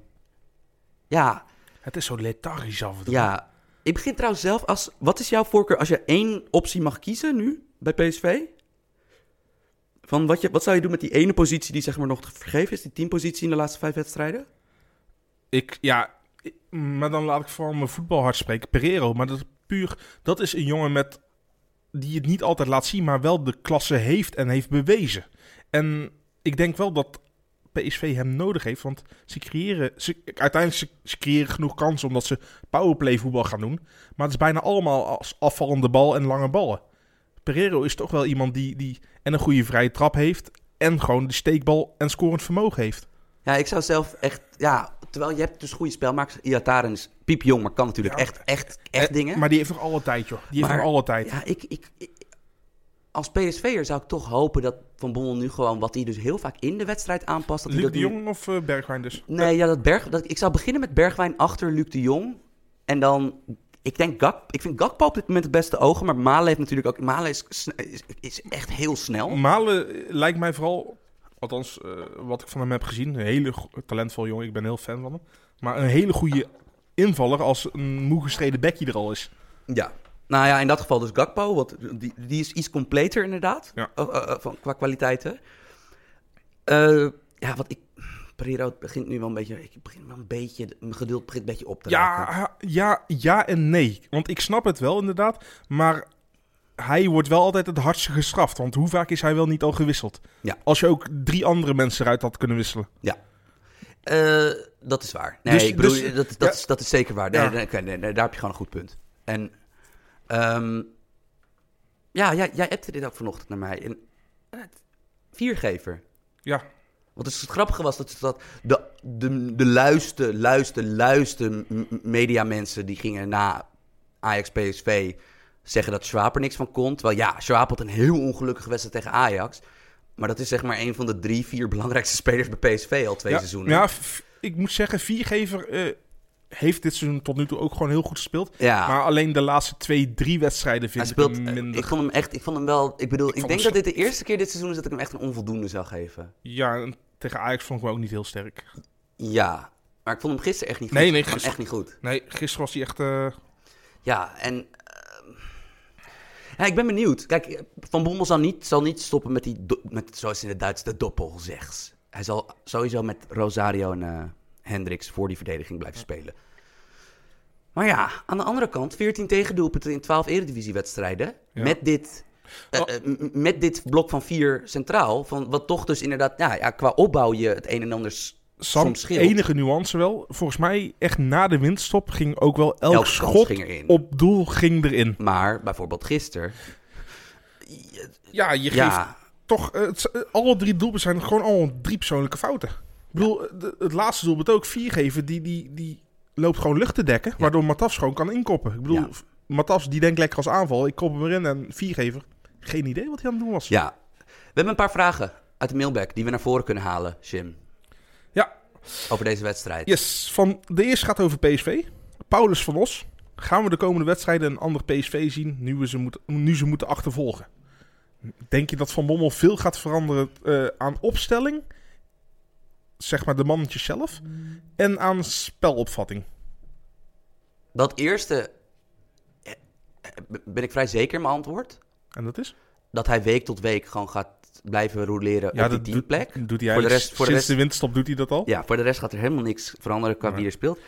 Ja, Het is zo lethargisch af en toe. ja. Ik begin trouwens zelf als... Wat is jouw voorkeur als je één optie mag kiezen nu bij PSV? Van wat, je, wat zou je doen met die ene positie die zeg maar nog te vergeven is? Die teampositie in de laatste vijf wedstrijden? Ik, ja, maar dan laat ik vooral mijn voetbalhart spreken. Pereiro, maar dat puur... Dat is een jongen met... Die het niet altijd laat zien, maar wel de klasse heeft en heeft bewezen. En ik denk wel dat PSV hem nodig heeft. Want ze creëren... Ze, uiteindelijk ze, ze creëren genoeg kansen omdat ze powerplay voetbal gaan doen. Maar het is bijna allemaal als afvallende bal en lange ballen. Pereiro is toch wel iemand die, die en een goede vrije trap heeft... en gewoon de steekbal en scorend vermogen heeft. Ja, ik zou zelf echt... Ja, terwijl je hebt dus goede spelmakers. Iataren is piepjong, maar kan natuurlijk Ja. echt, echt, echt Eh, dingen. Maar die heeft nog alle tijd, joh. Die heeft nog alle tijd. Ja, ik, ik, ik- als PSV'er zou ik toch hopen dat Van Bommel nu gewoon... wat hij dus heel vaak in de wedstrijd aanpast... Dat hij Luc dat de nu- Jong of eh, Bergwijn dus? Nee, ja, dat Berg... Dat, ik zou beginnen met Bergwijn achter Luc de Jong. En dan... Ik denk Gak, ik vind Gakpo op dit moment het beste ogen, maar Malen heeft natuurlijk ook. Malen is, is, is echt heel snel. Malen eh, lijkt mij vooral, althans eh, wat ik van hem heb gezien, een hele talentvolle jongen. Ik ben heel fan van hem. Maar een hele goede invaller als een moe gestreden bekje er al is. Ja. Nou ja, in dat geval dus Gakpo, want die, die is iets completer inderdaad, Ja. Eh, eh, van, qua kwaliteiten. Ja, wat ik... Pereiro begint nu wel een beetje... Ik begin wel een beetje... Mijn geduld begint een beetje op te raken. Ja, ja, ja en nee. Want ik snap het wel inderdaad. Maar hij wordt wel altijd het hardste gestraft. Want hoe vaak is hij wel niet al gewisseld? Ja. Als je ook drie andere mensen eruit had kunnen wisselen. Eh, dat is waar. Nee, Dus- ik bedoel, dus- dat, dat, ja. is, dat is zeker waar. Nee, Ja. nee, oké, nee, nee, daar heb je gewoon een goed punt. En ehm, ja, jij, jij appte dit ook vanochtend naar mij. En, eh, viergever. Ja, Wat dus het grappige was, dat, dat de, de, de luiste, luiste, luiste m- m- mediamensen die gingen na Ajax PSV zeggen dat Schwab er niks van kon. Terwijl ja, Schwab had een heel ongelukkige wedstrijd tegen Ajax. Maar dat is zeg maar een van de drie, vier belangrijkste [LAUGHS] spelers bij PSV al twee ja, seizoenen. Ja, ik moet zeggen, Viergever eh, heeft dit seizoen tot nu toe ook gewoon heel goed gespeeld. Ja. Maar alleen de laatste twee, drie wedstrijden vind speelt, ik hem eh, minder. ik vond hem echt, ik vond hem wel, ik bedoel, ik, denk dat dit de eerste keer dit seizoen is dat ik hem echt een onvoldoende zou geven. Ja, en tegen Ajax vond ik hem ook niet heel sterk. Ja, maar ik vond hem gisteren echt niet goed. Nee, nee, gisteren- echt niet goed. Nee, gisteren was hij echt... eh, Ja, en ja, ik ben benieuwd. Kijk, Van Bommel zal niet, zal niet stoppen met die, do- met, zoals in het Duits, de doppelzegs. Hij zal sowieso met Rosario en eh Hendricks voor die verdediging blijven spelen. Maar ja, aan de andere kant, 14 tegendoelpunten in 12 eredivisiewedstrijden. Ja. Met dit... eh, Oh. eh, met dit blok van vier centraal, van wat toch dus inderdaad, ja, ja, qua opbouw je het een en ander Sam, enige nuance wel. Volgens mij, echt na de windstop ging ook wel elk schot ging erin. op doel ging erin. Maar bijvoorbeeld gisteren, Ja, je geeft ja, toch... eh, het, eh, alle drie doelpunten zijn gewoon allemaal drie persoonlijke fouten. Ik bedoel, eh, de- het laatste doelpunt ook, Viergever, die, die, die loopt gewoon lucht te dekken. Waardoor Matas gewoon kan inkoppen. Ik bedoel, Ja. Matas die denkt lekker als aanval. Ik kop hem erin en Viergever, geen idee wat hij aan het doen was. Ja. We hebben een paar vragen uit de mailbag die we naar voren kunnen halen, Jim. Over deze wedstrijd. Yes, van, de eerste gaat over PSV. Paulus van Os. Gaan we de komende wedstrijden een ander PSV zien nu, we ze, moeten, nu ze moeten achtervolgen? Denk je dat Van Bommel veel gaat veranderen eh, aan opstelling? Zeg maar de mannetjes zelf. En aan spelopvatting. Dat eerste eh, ben ik vrij zeker in mijn antwoord. En dat is? Dat hij week tot week gewoon gaat blijven roleren Ja, op die teamplek. Doet, doet hij Voor de rest- voor de sinds rest- de winterstop doet hij dat al? Ja, voor de rest gaat er helemaal niks veranderen qua wie er speelt.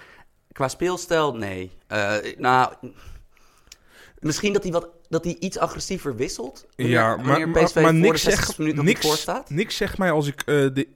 Qua speelstijl, nee. Eh, nou, misschien dat hij, wat, dat hij iets agressiever wisselt. Wanneer, Ja, maar, wanneer maar, PSV maar voor de niks 60 zegt, niks, staat. niks zegt mij als ik eh, de...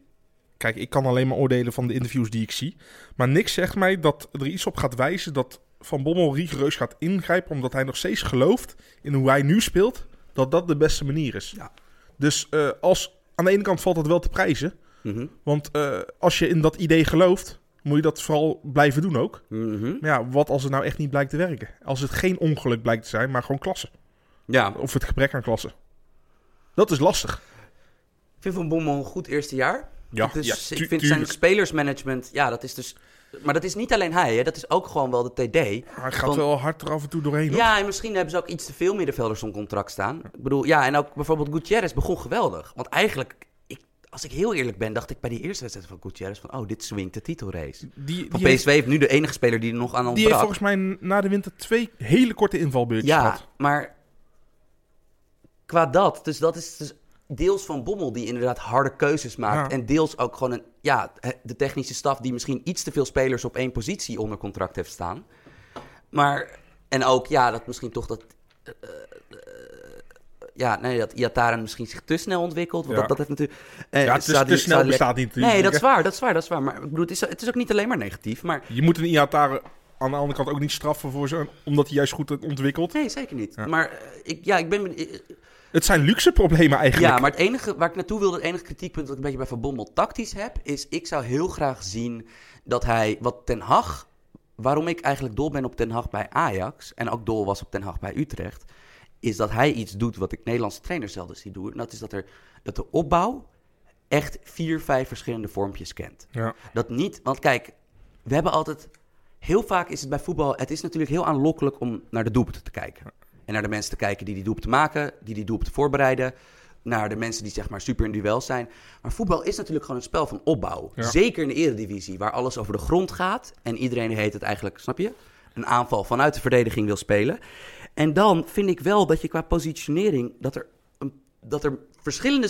Kijk, ik kan alleen maar oordelen van de interviews die ik zie. Maar niks zegt mij dat er iets op gaat wijzen dat Van Bommel rigoureus gaat ingrijpen... omdat hij nog steeds gelooft in hoe hij nu speelt... dat dat de beste manier is. Ja. Dus eh, als, aan de ene kant valt dat wel te prijzen. Mhm, Want eh, als je in dat idee gelooft, moet je dat vooral blijven doen ook. mhm. Maar ja, wat als het nou echt niet blijkt te werken? Als het geen ongeluk blijkt te zijn, maar gewoon klasse. Ja, Of het gebrek aan klasse. Dat is lastig. ik vind Van Bommel een goed eerste jaar. Ja, Dus ja, ik vind zijn spelersmanagement, ja, dat is dus... Maar dat is niet alleen hij, hè? dat is ook gewoon wel de TD. Hij gaat wel hard er af en toe doorheen. Ja, en misschien hebben ze ook iets te veel middenvelders op contract staan. Ik bedoel, ja, en ook bijvoorbeeld Gutierrez begon geweldig. Want eigenlijk, ik, als ik heel eerlijk ben, dacht ik bij die eerste wedstrijd van Gutierrez van, oh, dit swingt de titelrace. Die, PSV heeft nu de enige speler die er nog aan die heeft ontbrak. volgens mij na de winter twee hele korte invalbeurtjes Ja, gehad. maar qua dat, dus dat is dus deels van Bommel die inderdaad harde keuzes maakt. Ja. En deels ook gewoon een, ja, de technische staf die misschien iets te veel spelers op één positie onder contract heeft staan. Maar, en ook, ja, dat misschien toch dat... eh, eh, ja, nee, dat Iataren misschien zich te snel ontwikkelt. Want Ja. dat, dat heeft natuurlijk... eh, Ja, het is te snel bestaat niet. Nee, dat is waar, dat is waar, dat is waar. Maar ik bedoel, het is, het is ook niet alleen maar negatief. Maar Je moet een Iatare aan de andere kant ook niet straffen voor zo, omdat hij juist goed ontwikkelt. nee, zeker niet. Ja. Maar ik, ja, ik ben... Het zijn luxe problemen eigenlijk. Ja, maar het enige waar ik naartoe wilde, het enige kritiekpunt dat ik een beetje bij Van Bommel tactisch heb, is ik zou heel graag zien dat hij, wat Ten Hag, waarom ik eigenlijk dol ben op Ten Hag bij Ajax en ook dol was op Ten Hag bij Utrecht, is dat hij iets doet wat ik Nederlandse trainers zelden zie doen. En dat is dat, er, dat de opbouw echt vier, vijf verschillende vormpjes kent. Ja. Dat niet, want kijk, we hebben altijd. Heel vaak is het bij voetbal. Het is natuurlijk heel aanlokkelijk om naar de doelpunten te kijken. En naar de mensen te kijken die die doelpunten maken, die die doelpunten voorbereiden. Naar de mensen die zeg maar super in duel zijn. Maar voetbal is natuurlijk gewoon een spel van opbouw. Ja. Zeker in de eredivisie, waar alles over de grond gaat. En iedereen heet het eigenlijk, snap je? Een aanval vanuit de verdediging wil spelen. En dan vind ik wel dat je qua positionering. dat er, dat er verschillende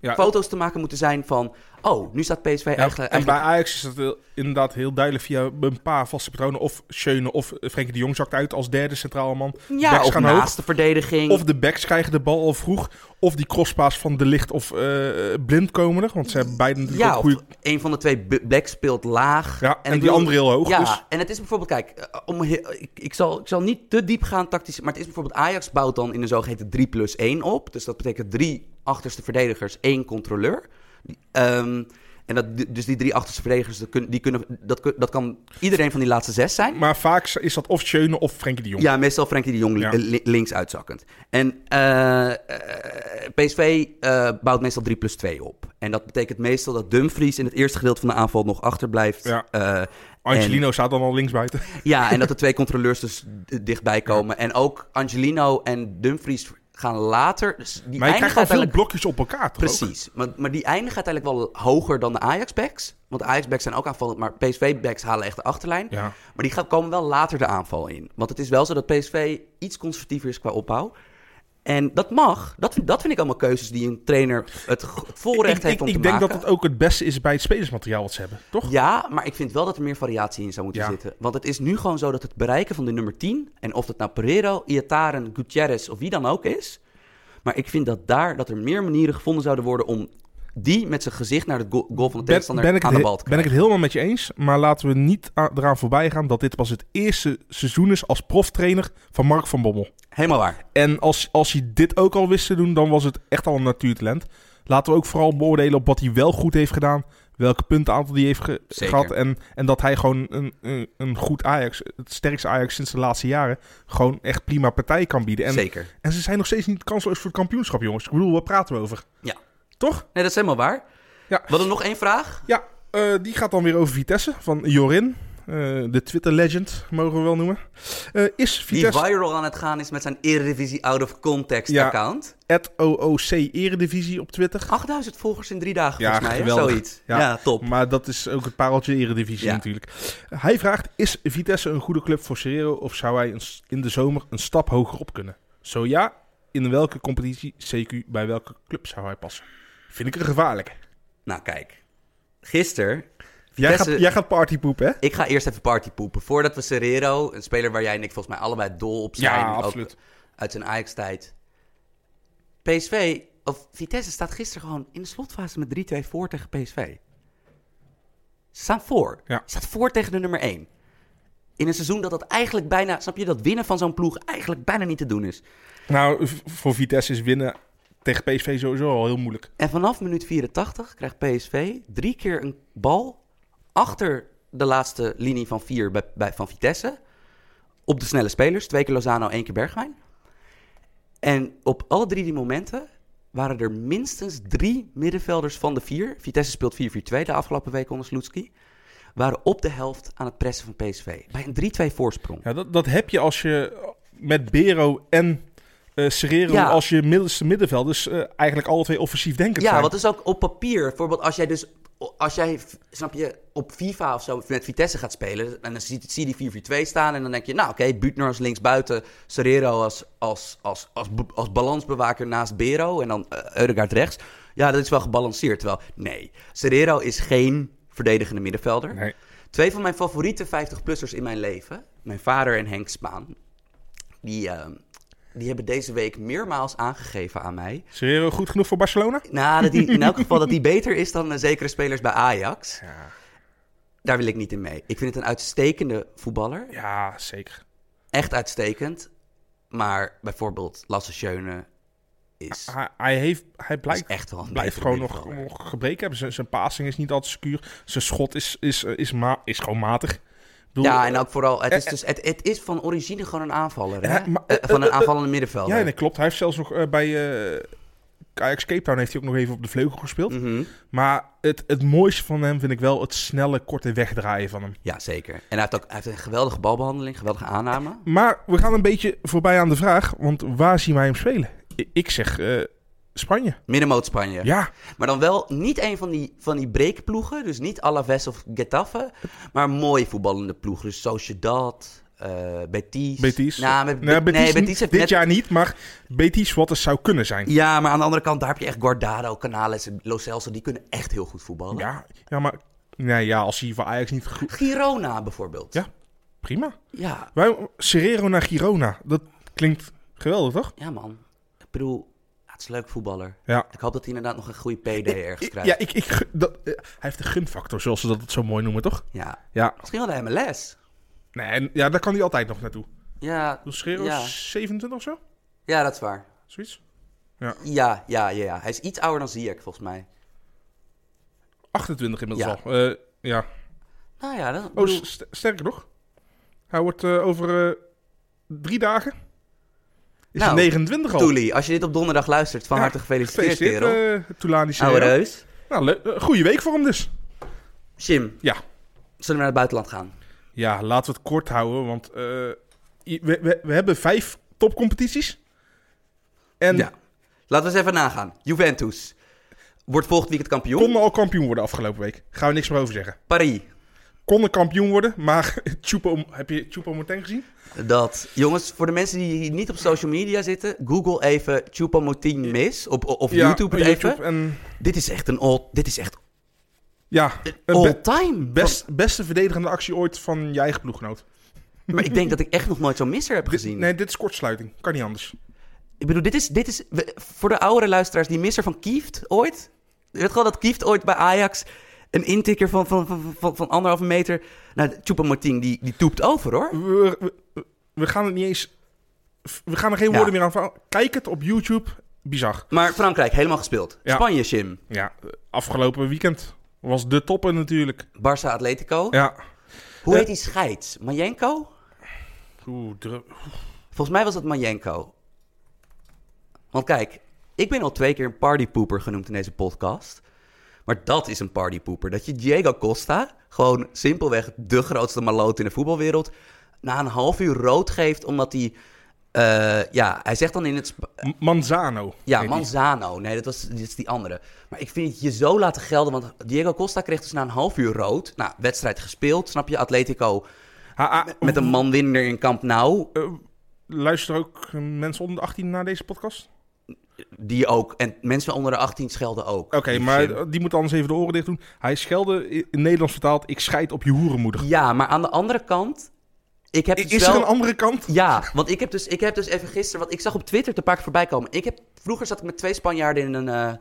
Ja, foto's te maken moeten zijn van. Oh, nu staat PSV Ja, eigenlijk. en bij Ajax is dat inderdaad heel duidelijk via een paar vaste patronen. Of Schöne of Frenkie de Jong zakt uit als derde centrale man. ja, backs of gaan naast hoog. de verdediging. Of de backs krijgen de bal al vroeg. Of die crosspaas van De Licht of eh, Blind komen er. Want ze hebben beide natuurlijk ja, ook goede... een van de twee backs speelt laag. Ja, en, die bedoel- andere heel hoog. Ja, Dus. en het is bijvoorbeeld, kijk, eh, om, ik, zal, ik zal niet te diep gaan tactisch, maar het is bijvoorbeeld Ajax bouwt dan in een zogeheten 3 plus 1 op. Dus dat betekent drie achterste verdedigers, één controleur. Ehm, en dat, dus die drie achterste verdedigers, dat, kun- die kunnen, dat, dat kan iedereen van die laatste zes zijn. Maar vaak is dat of Schöne of Frenkie de Jong. Ja, meestal Frenkie de Jong Ja. li- li- links uitzakkend. En eh, eh, PSV eh, bouwt meestal 3 plus 2 op. En dat betekent meestal dat Dumfries in het eerste gedeelte van de aanval nog achterblijft. Ja. Eh, Angelino staat dan al linksbuiten. ja, en dat de twee controleurs dus dichtbij komen. En ook Angelino en Dumfries gaan later. Dus die Maar je krijgt veel blokjes op elkaar, toch? Precies. Maar, maar die eindigen uiteindelijk wel hoger dan de Ajax-backs. Want de Ajax-backs zijn ook aanvallend, maar PSV-backs halen echt de achterlijn. Ja. Maar die gaan, komen wel later de aanval in. Want het is wel zo dat PSV iets conservatiever is qua opbouw. En dat mag. Dat, vind- dat vind ik allemaal keuzes die een trainer het, het ik, heeft ik, om ik te denk maken. dat het ook het beste is bij het spelersmateriaal wat ze hebben, toch? Ja, maar ik vind wel dat er meer variatie in zou moeten Ja. zitten. Want het is nu gewoon zo dat het bereiken van de nummer 10... en of dat nou Pereiro, Iataren, Gutierrez of wie dan ook is... maar ik vind dat daar dat er meer manieren gevonden zouden worden... om die met zijn gezicht naar de go- goal van de Ben, tegenstander ben, ik aan het, de bal te ben ik krijgen. het helemaal met je eens. Maar laten we niet eraan voorbij gaan dat dit pas het eerste seizoen is als proftrainer van Mark van Bommel. Helemaal waar. En als, als hij dit ook al wist te doen, dan was het echt al een natuurtalent. Laten we ook vooral beoordelen op wat hij wel goed heeft gedaan. Welke puntenaantal hij heeft ge- Zeker. gehad. En, en dat hij gewoon een, een, een goed Ajax, het sterkste Ajax sinds de laatste jaren, gewoon echt prima partij kan bieden. En, Zeker. en ze zijn nog steeds niet kansloos voor het kampioenschap, jongens. Ik bedoel, wat praten we over? Ja. Toch? Nee, dat is helemaal waar. Ja. We hadden nog één vraag. Ja, eh, die gaat dan weer over Vitesse van Jorin. Eh, de Twitter-legend, mogen we wel noemen. Eh, is Die Vitesse viral aan het gaan is met zijn Eredivisie out of context Ja. account. at OOC Eredivisie op Twitter. 8000 volgers in drie dagen Ja, volgens mij. geweldig. Zoiets. Ja. Ja, top. Maar dat is ook het pareltje Eredivisie Ja. natuurlijk. Hij vraagt, is Vitesse een goede club voor Serrero of zou hij in de zomer een stap hoger op kunnen? Zo ja, in welke competitie, CQ, bij welke club zou hij passen? Vind ik een gevaarlijke. Nou, kijk. Gisteren... Jij gaat, jij gaat partypoepen, hè? Ik ga eerst even partypoepen. Voordat we Serrero, een speler waar jij en ik volgens mij allebei dol op zijn. Ja, absoluut. uit zijn Ajax-tijd. PSV, of Vitesse staat gisteren gewoon in de slotfase met 3-2 voor tegen PSV. Ze staan voor. Ja. Ze staat voor tegen de nummer 1. In een seizoen dat dat eigenlijk bijna, snap je, dat winnen van zo'n ploeg eigenlijk bijna niet te doen is. Nou, voor Vitesse is winnen tegen PSV sowieso al heel moeilijk. En vanaf minuut 84 krijgt PSV drie keer een bal achter de laatste linie van vier bij, bij, van Vitesse. Op de snelle spelers. Twee keer Lozano, één keer Bergwijn. En op alle drie die momenten waren er minstens drie middenvelders van de vier. Vitesse speelt 4-4-2 de afgelopen week onder Sloetski. Waren op de helft aan het pressen van PSV. Bij een 3-2 voorsprong. Ja, dat, dat heb je als je met Bero en eh Serrero Ja. als je middelste middenvelders eh, eigenlijk alle twee offensief denkend Ja, wat is ook op papier. Bijvoorbeeld als jij dus, als jij, snap je, op FIFA of zo met Vitesse gaat spelen. En dan zie, zie je die 4-4-2 staan. En dan denk je, nou oké, Buutner als linksbuiten. Serrero als, als, als, als, als balansbewaker naast Bero. En dan uh, Eudegaard rechts. Ja, dat is wel gebalanceerd. Terwijl, nee, Serrero is geen verdedigende middenvelder. Nee. Twee van mijn favoriete 50-plussers in mijn leven, mijn vader en Henk Spaan, die, eh, die hebben deze week meermaals aangegeven aan mij. Serrero goed genoeg voor Barcelona? Nou, dat die, in elk [LAUGHS] geval dat die beter is dan eh, zekere spelers bij Ajax. Ja, Daar wil ik niet in mee. Ik vind het een uitstekende voetballer. ja zeker. Echt uitstekend. Maar bijvoorbeeld Lasse Schöne is, Hij, hij, heeft, hij is blijkt, echt wel een blijft gewoon nog, gebreken hebben. Zijn, zijn passing is niet altijd secuur. Zijn schot is, is, eh, is, ma is gewoon matig. Bedoel, Ja, en ook vooral, het is, eh, dus, het, het is van origine gewoon een aanvaller. Hè? maar- Eh, van een eh, eh, aanvallende middenvelder. Ja, nee, klopt. Hij heeft zelfs nog eh, bij eh Ajax Cape Town heeft hij ook nog even op de vleugel gespeeld. Mhm. Maar het, het mooiste van hem vind ik wel het snelle, korte wegdraaien van hem. Ja, zeker. En hij heeft ook hij heeft een geweldige balbehandeling, geweldige aanname. Maar we gaan een beetje voorbij aan de vraag, want waar zien wij hem spelen? Ik zeg eh, Spanje. Middenmoot Spanje. Ja, Maar dan wel niet een van die, van die breekploegen. Dus niet Alaves of Getafe. Maar mooi voetballende ploegen. Dus Sociedad, eh Betis. Betis. Nou, met, nee, Betis, nee, Betis heeft dit net... jaar niet, maar Betis wat het zou kunnen zijn. Ja, maar aan de andere kant, daar heb je echt Guardado, Canales en Lo Celso. Die kunnen echt heel goed voetballen. Ja, ja maar nee, ja, als hij voor Ajax niet goed... Girona bijvoorbeeld. Ja. Prima. Ja, Wij, Serrero naar Girona, dat klinkt geweldig, toch? ja, man. Ik bedoel, het is een leuk voetballer. Ja. Ik hoop dat hij inderdaad nog een goede PD ergens krijgt. ja, ik, ik, dat, eh, hij heeft de gunfactor, zoals ze dat zo mooi noemen, toch? Ja. Ja, Misschien wel de MLS. nee, en- ja daar kan hij altijd nog naartoe. Ja, Dus Serrero Ja. 27 of zo? ja, dat is waar. Zoiets? Ja, ja, ja, ja. Hij is iets ouder dan Ziyech, volgens mij. 28 inmiddels Ja. al. Eh, ja. Nou ja, dat Oh, bedoel- st- sterker nog. Hij wordt eh, over drie dagen. Is Nou, hij 29 al. Toelie, als je dit op donderdag luistert, van Ja, harte gefeliciteerd, kerel. Gefeliciteerd, eh Toulani Oude Serrero. reus. Nou, eh, goede week voor hem dus. Jim, Ja. zullen we naar het buitenland gaan? Ja, laten we het kort houden, want eh, we, we, we hebben vijf topcompetities. En Ja. Laten we eens even nagaan. Juventus wordt volgend weekend kampioen. konden al kampioen worden afgelopen week. Gaan we niks meer over zeggen. Paris. Konden kampioen worden, maar [LAUGHS] Choupo, heb je Choupo-Moting gezien? Dat, jongens, voor de mensen die niet op social media zitten, google even Choupo-Moting mis op, of YouTube het even. En Dit is echt een all, dit is echt ja, be- all-time. best, beste verdedigende actie ooit van je eigen ploeggenoot. Maar ik denk dat ik echt nog nooit zo'n misser heb Dit- gezien. nee, dit is kortsluiting. Kan niet anders. Ik bedoel, dit is, dit is voor de oudere luisteraars, die misser van Kieft ooit. Je weet gewoon dat Kieft ooit bij Ajax een intikker van, van, van, van, van anderhalve meter. Nou, Choupo-Moting, die, die toept over hoor. We, we, we gaan het niet eens... We gaan er geen woorden meer aan van. Kijk het op YouTube. Bizar. Maar Frankrijk, helemaal gespeeld. Spanje, Jim. Ja, afgelopen weekend was de topper natuurlijk. Barça Atletico. Ja. Hoe heet die scheids? Majenko? Oeh, Volgens mij was het Majenko. Want kijk, ik ben al twee keer een partypooper genoemd in deze podcast. Maar dat is een partypoeper. Dat je Diego Costa, gewoon simpelweg de grootste maloot in de voetbalwereld, na een half uur rood geeft omdat hij... eh, ja, hij zegt dan in het... M- Manzano. ja, die. Manzano. Nee, dat was dit is die andere. Maar ik vind het je zo laten gelden, want Diego Costa kreeg dus na een half uur rood. Nou, wedstrijd gespeeld, snap je? Atletico Ha, met een man winner in Camp Nou. eh, luisteren ook mensen onder de 18 naar deze podcast? Die ook. En mensen onder de 18 schelden ook. Oké, maar zin. die moet anders even de oren dicht doen. Hij schelde in Nederlands vertaald, ik scheid op je hoerenmoeder. Ja, maar aan de andere kant... Ik heb dus Is wel... er een andere kant? Ja, want ik heb, dus, ik heb dus even gisteren... Want ik zag op Twitter het paar keer voorbij komen. Ik heb, vroeger zat ik met twee Spanjaarden in een...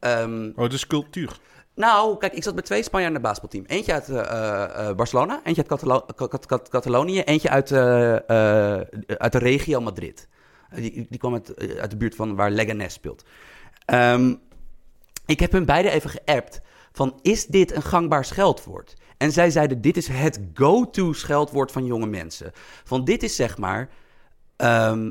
ehm, Oh, het is cultuur. nou, kijk, ik zat met twee Spanjaarden in een basketbalteam. Eentje uit eh, eh, Barcelona, eentje uit Catalo- Ca- Ca- Ca- Catalonië, eentje uit, uit de regio Madrid. Die, die kwam uit, eh, uit de buurt van waar Leganés speelt. Ehm, ik heb hun beiden even geappt van, is dit een gangbaar scheldwoord? En zij zeiden, dit is het go-to scheldwoord van jonge mensen. Van, dit is zeg maar... ehm,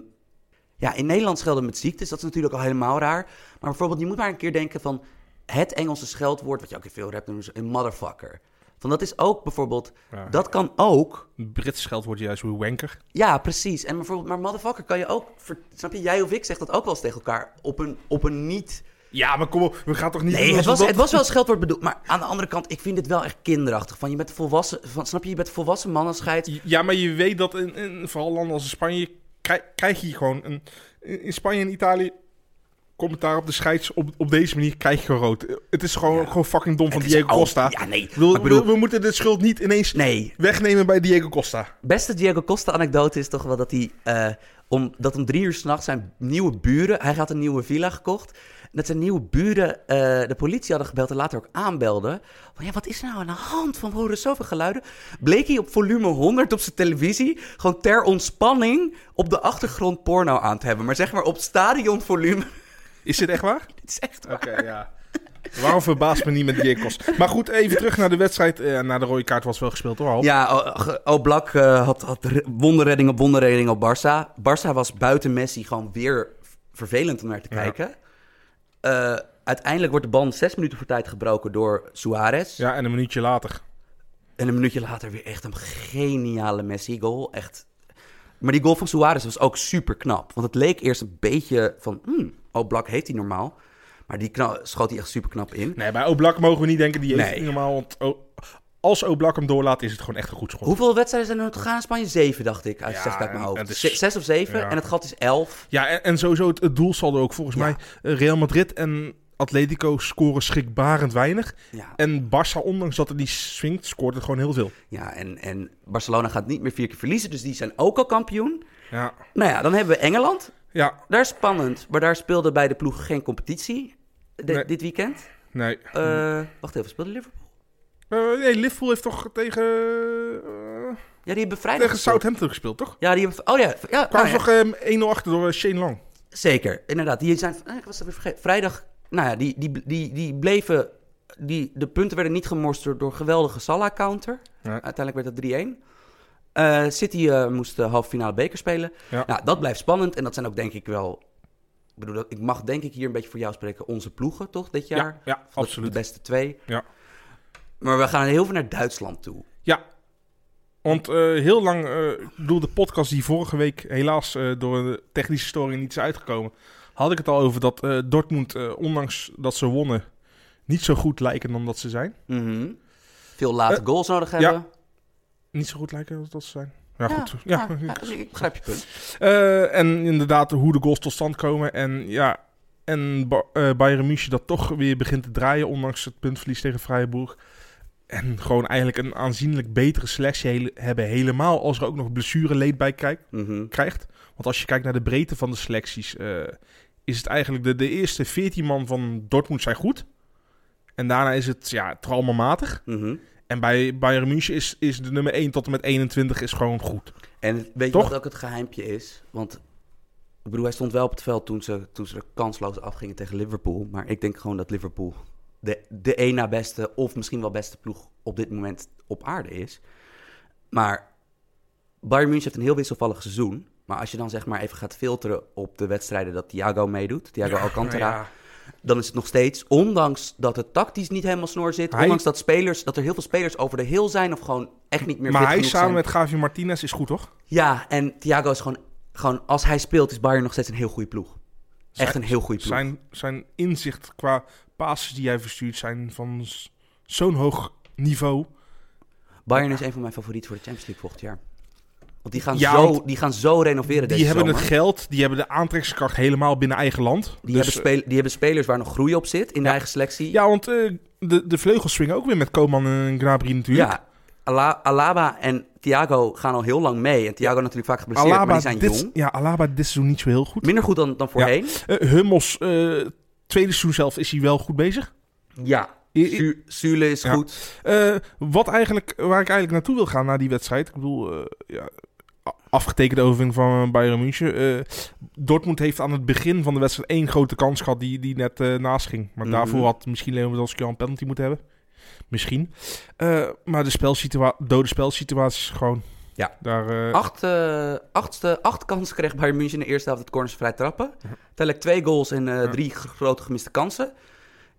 ja, in Nederland schelden met ziektes, dat is natuurlijk al helemaal raar. Maar bijvoorbeeld, je moet maar een keer denken van... het Engelse scheldwoord, wat je ook in veel rap noemt, een motherfucker. Van dat is ook bijvoorbeeld... Ja. Dat kan ook... Brits scheldwoord juist hoe wanker. Ja, precies. En bijvoorbeeld, maar motherfucker kan je ook... snap je, jij of ik zegt dat ook wel eens tegen elkaar... op een, op een niet... Ja, maar kom op, we gaan toch niet... Nee, het was, dat- het was wel een scheldwoord bedoeld. Maar aan de andere kant, ik vind het wel echt kinderachtig. Van, je bent volwassen... Van, snap je, je bent volwassen mannen scheidt... Ja, maar je weet dat in, in vooral landen als Spanje... Krijg, krijg je gewoon een... In Spanje en Italië... Commentaar op de scheids op, op deze manier krijg je gewoon rood. Het is gewoon, gewoon fucking dom van Diego Costa. Ja, nee. Bedoel, we, we moeten de schuld niet ineens nee. wegnemen bij Diego Costa. Beste Diego Costa anekdote is toch wel dat hij eh, om, dat om drie uur s'nachts zijn nieuwe buren, hij had een nieuwe villa gekocht, dat zijn nieuwe buren eh, de politie hadden gebeld en later ook aanbelden. Van ja, wat is er nou aan de hand? Van we horen zoveel geluiden. Bleek hij op volume 100 op zijn televisie gewoon ter ontspanning op de achtergrond porno aan te hebben. Maar zeg maar op stadionvolume. Is dit echt waar? [LAUGHS] Dit is echt waar. Oké, ja. Waarom verbaast me niet met Costa? Maar goed, even terug naar de wedstrijd. Eh, naar de rode kaart was wel gespeeld hoor. Al. Ja, Oblak eh, had, had re- wonderredding op wonderredding op Barça. Barça was buiten Messi gewoon weer vervelend om naar te Ja. kijken. Eh, uiteindelijk wordt de bal zes minuten voor tijd gebroken door Suarez. Ja, en een minuutje later. En een minuutje later weer echt een geniale Messi-goal. Echt. Maar die goal van Suarez was ook super knap. Want het leek eerst een beetje van... Hmm, Oblak heeft hij normaal. Maar die kna- schoot hij echt super knap in. Nee, bij Oblak mogen we niet denken. Die heeft Nee. normaal. Want O- als Oblak hem doorlaat, is het gewoon echt een goed schot. Hoeveel wedstrijden zijn er nog gegaan in Spanje? Zeven, dacht ik. Uit, Ja, zeg ik uit mijn hoofd. is- Ze- Zes of zeven. Ja. En het gat is elf. Ja, en, en sowieso het, het doelsaldo ook volgens Ja. mij. Eh, Real Madrid en Atletico scoren schrikbarend weinig. Ja. En Barça, ondanks dat het niet swingt, scoort het gewoon heel veel. Ja, en, en Barcelona gaat niet meer vier keer verliezen, dus die zijn ook al kampioen. Ja, Nou ja, dan hebben we Engeland. ja Daar is spannend, maar daar speelde bij de ploeg geen competitie de- Nee. dit weekend. nee. Eh, wacht even, speelde Liverpool? Eh, nee, Liverpool heeft toch tegen, eh, Ja, die hebben vrijdag tegen. Southampton gespeeld, toch? Ja, die hebben... Oh ja, ja Kwamen nou ja, toch eh, 1-0 achter door Shane Long. zeker. Inderdaad, die zijn... Ik was het weer vergeten. Vrijdag, nou ja, die, die, die, die bleven... Die, de punten werden niet gemorst door, geweldige Salah-counter. Uiteindelijk werd het 3-1. Eh, City eh, moest de halve finale beker spelen. Ja. Nou, dat blijft spannend. En dat zijn ook denk ik wel... Ik bedoel, dat- ik mag denk ik hier een beetje voor jou spreken. Onze ploegen, toch, dit jaar? Ja, ja, De- absoluut. De beste twee. Ja. Maar we gaan heel veel naar Duitsland toe. Ja, want eh, heel lang, ik bedoel, de podcast die vorige week helaas door een technische storing niet is uitgekomen, had ik het al over dat eh, Dortmund, eh, ondanks dat ze wonnen, niet zo goed lijken dan dat ze zijn. Mhm. Veel late Eh, goals nodig ja. hebben. Niet zo goed lijken als dat ze zijn. Ja, Ja, goed. Ja. ja, ik begrijp je punt. En inderdaad, hoe de goals tot stand komen. En ja, en Ba- Bayern München dat toch weer begint te draaien, ondanks het puntverlies tegen Freiburg. En gewoon eigenlijk een aanzienlijk betere selectie hebben. Helemaal als er ook nog blessureleed bij kijkt. Mhm. krijgt. Want als je kijkt naar de breedte van de selecties, eh, is het eigenlijk de, de eerste 14 man van Dortmund zijn goed. En daarna is het ja, traumamatig. Mhm. En bij Bayern München is, is de nummer 1 tot en met 21 is gewoon goed. En weet je wat ook het geheimpje is? Want ik bedoel, hij stond wel op het veld toen ze, toen ze er kansloos afgingen tegen Liverpool. Maar ik denk gewoon dat Liverpool de, de één na beste, of misschien wel beste ploeg op dit moment op aarde is. Maar Bayern München heeft een heel wisselvallig seizoen. Maar als je dan zeg maar even gaat filteren op de wedstrijden dat Thiago meedoet, Thiago Alcantara, Ja, dan is het nog steeds, ondanks dat het tactisch niet helemaal snor zit, Hij- ondanks dat, spelers, dat er heel veel spelers over de heel zijn of gewoon echt niet meer maar hij samen zijn. met Gavi Martinez is goed, toch? Ja, en Thiago is gewoon, gewoon, als hij speelt, is Bayern nog steeds een heel goede ploeg. Echt een heel goede ploeg. Zijn, zijn inzicht qua passes die hij verstuurt zijn van zo'n hoog niveau. Bayern is een van mijn favorieten voor de Champions League volgend jaar. Want die gaan, Ja, zo, die gaan zo renoveren Die hebben zomer. het geld, die hebben de aantrekkingskracht helemaal binnen eigen land. Die, Dus, hebben spel- die hebben spelers waar nog groei op zit in de eigen selectie. Ja, want eh, de, de vleugels swingen ook weer met Koman en Gnabry natuurlijk. Ja, Ala- Alaba en Thiago gaan al heel lang mee. En Thiago natuurlijk vaak geblesseerd, maar die zijn dit, jong. Ja, Alaba dit seizoen niet zo heel goed. Minder goed dan, dan voorheen. Eh, Hummels, eh, tweede seizoen zelf, is hij wel goed bezig. Ja. Su- Sule is Ja. goed. Eh, wat eigenlijk, waar ik eigenlijk naartoe wil gaan na die wedstrijd. Ik bedoel, eh, ja, afgetekende overwinning van Bayern München. Eh, Dortmund heeft aan het begin van de wedstrijd één grote kans gehad die, die net eh, naast ging. Maar Mhm. daarvoor had misschien Lewandowski al een penalty moeten hebben. Misschien. Eh, maar de spelsituatie, dode spelsituatie is gewoon... Ja. Daar, eh, Acht, eh, achtste, acht kansen kreeg Bayern München in de eerste helft het corners vrij trappen. Tel ik twee goals en eh, Ja. drie grote gemiste kansen.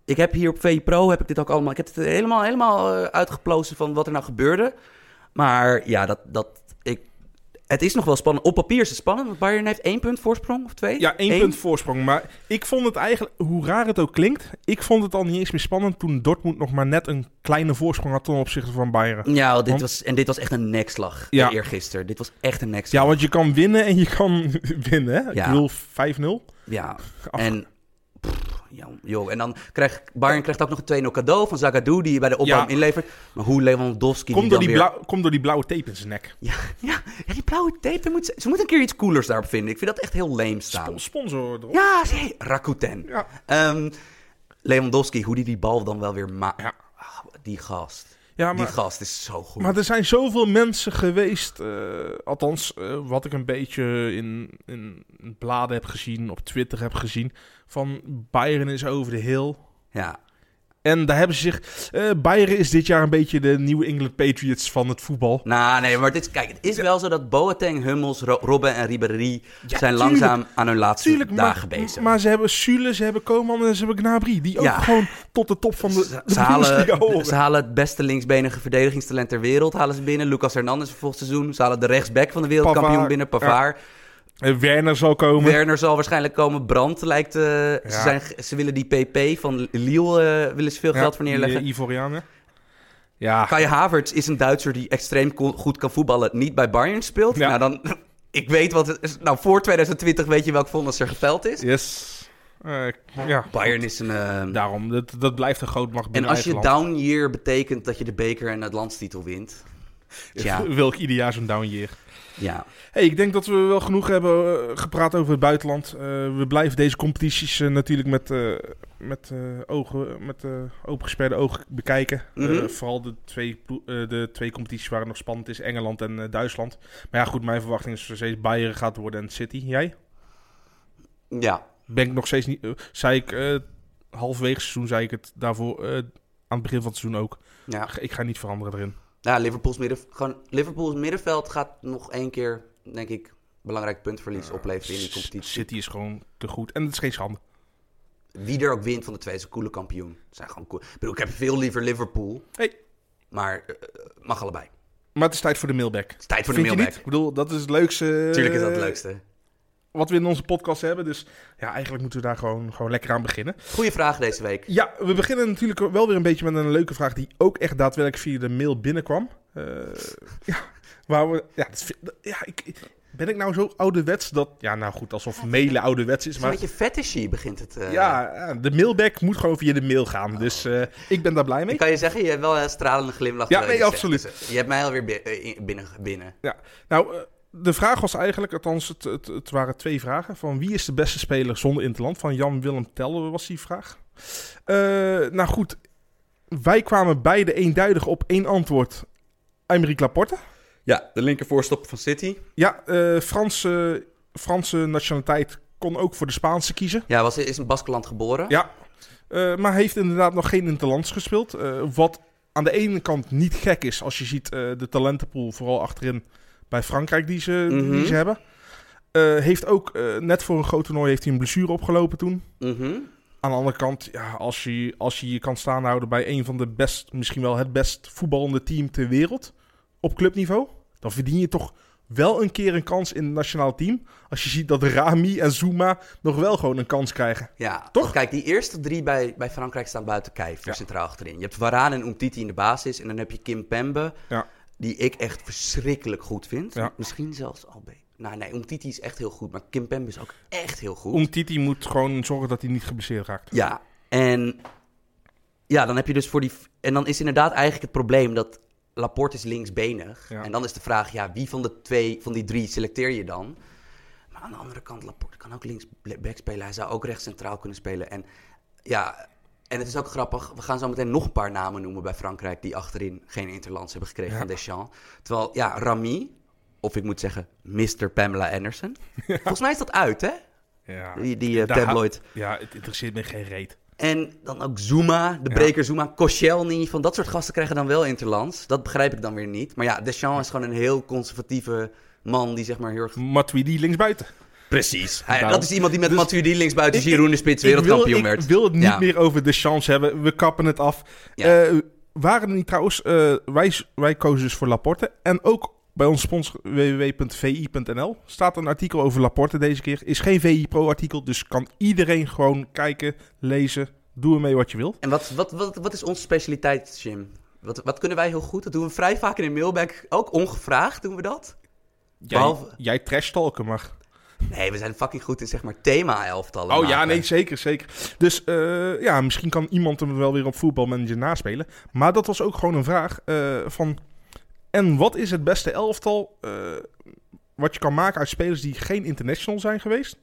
Ik heb hier op VI Pro heb ik dit ook allemaal. Ik heb het helemaal, helemaal uitgeplozen van wat er nou gebeurde. Maar ja, dat, dat, het is nog wel spannend. Op papier is het spannend, want Bayern heeft één punt voorsprong of twee. Ja, één Eén? punt voorsprong. Maar ik vond het eigenlijk, hoe raar het ook klinkt, ik vond het al niet eens meer spannend toen Dortmund nog maar net een kleine voorsprong had ten opzichte van Bayern. Ja, dit Want- was, en dit was echt een nekslag Ja. eergisteren. Dit was echt een nekslag. Ja, want je kan winnen en je kan [LAUGHS] winnen. Hè? Ja. Ik bedoel 5-0. Ja, en... pff, joh, en dan krijgt Bayern krijgt ook nog een 2-0 cadeau van Zagadou die bij de opbouw Ja. inlevert. Maar hoe Lewandowski Kom die door die, weer... kom door die blauwe tape in zijn nek. Ja, ja, ja, die blauwe tape, moet ze, ze moeten een keer iets coolers daarop vinden. Ik vind dat echt heel lame staan. Sp- sponsor erop. Ja, Rakuten. Ja. Ehm, Lewandowski, hoe die die bal dan wel weer maakt. Ja. die gast. Ja, Die maar, gast is zo goed. maar er zijn zoveel mensen geweest, eh, althans eh, wat ik een beetje in, in bladen heb gezien, op Twitter heb gezien, van Bayern is over de hill. ja, En daar hebben ze zich... eh Bayern is dit jaar een beetje de New England Patriots van het voetbal. nou nee, maar dit, kijk, het is wel zo dat Boateng, Hummels, Ro- Robben en Ribéry Ja, zijn tuurlijk. langzaam aan hun laatste Tuurlijk, dagen maar, bezig. maar ze hebben Sule, ze hebben Koman en ze hebben Gnabry. Die ook Ja. gewoon tot de top van de, Ze, de ze halen, ze halen het beste linksbenige verdedigingstalent ter wereld halen ze binnen. Lucas Hernandez volgend seizoen. Ze halen de rechtsback van de wereldkampioen Pavard, binnen, Pavard. Werner zal komen. Werner zal waarschijnlijk komen. Brandt lijkt... eh, ze, Ja. zijn, ze willen die PP van Lille eh, willen ze veel Ja, geld voor neerleggen. Eh, Ivorianen. Ja, Kai Havertz is een Duitser die extreem goed kan voetballen. Niet bij Bayern speelt. Ja. Nou, dan... [LAUGHS] Ik weet wat het. Nou, voor 2020 weet je welk vonnis er geveld is. yes. Eh, ja, Bayern is een... eh, daarom. Dat, dat blijft een groot macht en als je down year betekent dat je de beker en het landstitel wint. [LAUGHS] Tja, Wil ik ieder jaar zo'n down year. Ja. Hey, ik denk dat we wel genoeg hebben eh, gepraat over het buitenland. Eh, we blijven deze competities eh, natuurlijk met, eh, met, ogen, met opengesperde ogen bekijken. Mhm. vooral de twee, de twee competities waar het nog spannend is, Engeland en Duitsland. Maar ja, goed, mijn verwachting is nog steeds Bayern gaat worden en City. Jij? Ja, Ben ik nog steeds niet... zei ik halverwege seizoen, zei ik het daarvoor aan het begin van het seizoen ook. ja. Ik ga niet veranderen erin. Ja, Liverpool's, midden, gewoon, Liverpool's middenveld gaat nog één keer, denk ik, belangrijk puntverlies opleveren in die competitie. City is gewoon te goed. En het is geen schande. Wie er ook wint van de twee is een coole kampioen. Zijn gewoon cool. Ik bedoel, ik heb veel liever Liverpool. Hey. Maar eh, mag allebei. Maar het is tijd voor de mailback. Het is tijd voor de Vind mailback. Ik bedoel, dat is het leukste. Tuurlijk is dat het eh, leukste. Wat we in onze podcast hebben. Dus ja, eigenlijk moeten we daar gewoon, gewoon lekker aan beginnen. Goeie vraag deze week. Ja, we beginnen natuurlijk wel weer een beetje met een leuke vraag. Die ook echt daadwerkelijk via de mail binnenkwam. Eh, ja, waar we. Ja, dat vind- ja ik, ben ik nou zo ouderwets dat. Ja, nou goed, alsof mailen ouderwets is. Het is een Maar beetje fetishy begint het. eh. ja, ja, de mailback moet gewoon via de mail gaan. Dus eh, ik ben daar blij mee. Ik kan je zeggen, je hebt wel een stralende glimlach. Ja, nee, absoluut. Dus, je hebt mij alweer bi- in- binnen. binnen. Nou, eh, de vraag was eigenlijk, althans, het, het, het waren twee vragen. Van wie is de beste speler zonder interland? Van Jan-Willem Tellen was die vraag. Eh, nou goed, wij kwamen beide eenduidig op één antwoord. Aymeric Laporte. Ja, de linker voorstopper van City. Ja, eh, Franse, Franse nationaliteit kon ook voor de Spaanse kiezen. Ja, was, is in Baskeland geboren. Ja, eh, maar heeft inderdaad nog geen interlands gespeeld. Wat aan de ene kant niet gek is als je ziet de talentenpool vooral achterin bij Frankrijk die ze, Mhm. die ze hebben. Eh, heeft ook eh, net voor een groot toernooi heeft hij een blessure opgelopen toen. Mhm. Aan de andere kant, ja, als je, als je je kan staan houden bij een van de best, misschien wel het best voetballende team ter wereld op clubniveau, dan verdien je toch wel een keer een kans in het nationaal team. Als je ziet dat Rami en Zuma nog wel gewoon een kans krijgen. Ja, Toch? Kijk, die eerste drie bij, bij Frankrijk staan buiten kijf, Ja. centraal achterin. Je hebt Varane en Umtiti in de basis en dan heb je Kim Pembe, Ja. Die ik echt verschrikkelijk goed vind. Ja. Misschien zelfs al bij... Nou nee, Umtiti is echt heel goed, maar Kim Pembe is ook echt heel goed. Umtiti moet gewoon zorgen dat hij niet geblesseerd raakt. Ja, en ja, dan heb je dus voor die... En dan is inderdaad eigenlijk het probleem dat Laporte is linksbenig. Ja. En dan is de vraag, ja, wie van de twee, van die drie selecteer je dan? Maar aan de andere kant, Laporte kan ook linksback spelen. Hij zou ook rechts centraal kunnen spelen. En ja, en het is ook grappig. We gaan zo meteen nog een paar namen noemen bij Frankrijk... die achterin geen interlands hebben gekregen Ja. van Deschamps. Terwijl, ja, Rami, of ik moet zeggen Mr. Pamela Anderson. [LAUGHS] Volgens mij is dat uit, hè? Ja, Die, die eh, tabloid. ja het interesseert me geen reet. En dan ook Zuma, de Ja. breker Zuma, Koscielny. Van dat soort gasten krijgen dan wel interlands. Dat begrijp ik dan weer niet. Maar ja, Deschamps is gewoon een heel conservatieve man die zeg maar heel erg... Matuidi linksbuiten. Precies. Hij, Daarom. dat is iemand die met Dus- Matuidi links buiten Ik- Giroud de spits Ik wil, wereldkampioen ik werd. wil het niet Ja. meer over de chance hebben. We kappen het af. Ja. Eh, waren er niet trouwens... eh, wij, wij kozen dus voor Laporte. En ook bij onze sponsor www.vi.nl staat een artikel over Laporte deze keer. Is geen VI Pro artikel, dus kan iedereen gewoon kijken, lezen. Doe ermee wat je wilt. En wat, wat, wat, wat is onze specialiteit, Jim? Wat, wat kunnen wij heel goed? Dat doen we vrij vaak in de mailbag. Ook ongevraagd doen we dat. Jij, Behalve- jij trash-talken, maar... Nee, we zijn fucking goed in zeg maar thema-elftallen Oh ja, nee, zeker, zeker. Dus eh, ja, misschien kan iemand hem wel weer op voetbalmanager naspelen. Maar dat was ook gewoon een vraag eh, van... En wat is het beste elftal eh, wat je kan maken uit spelers die geen international zijn geweest?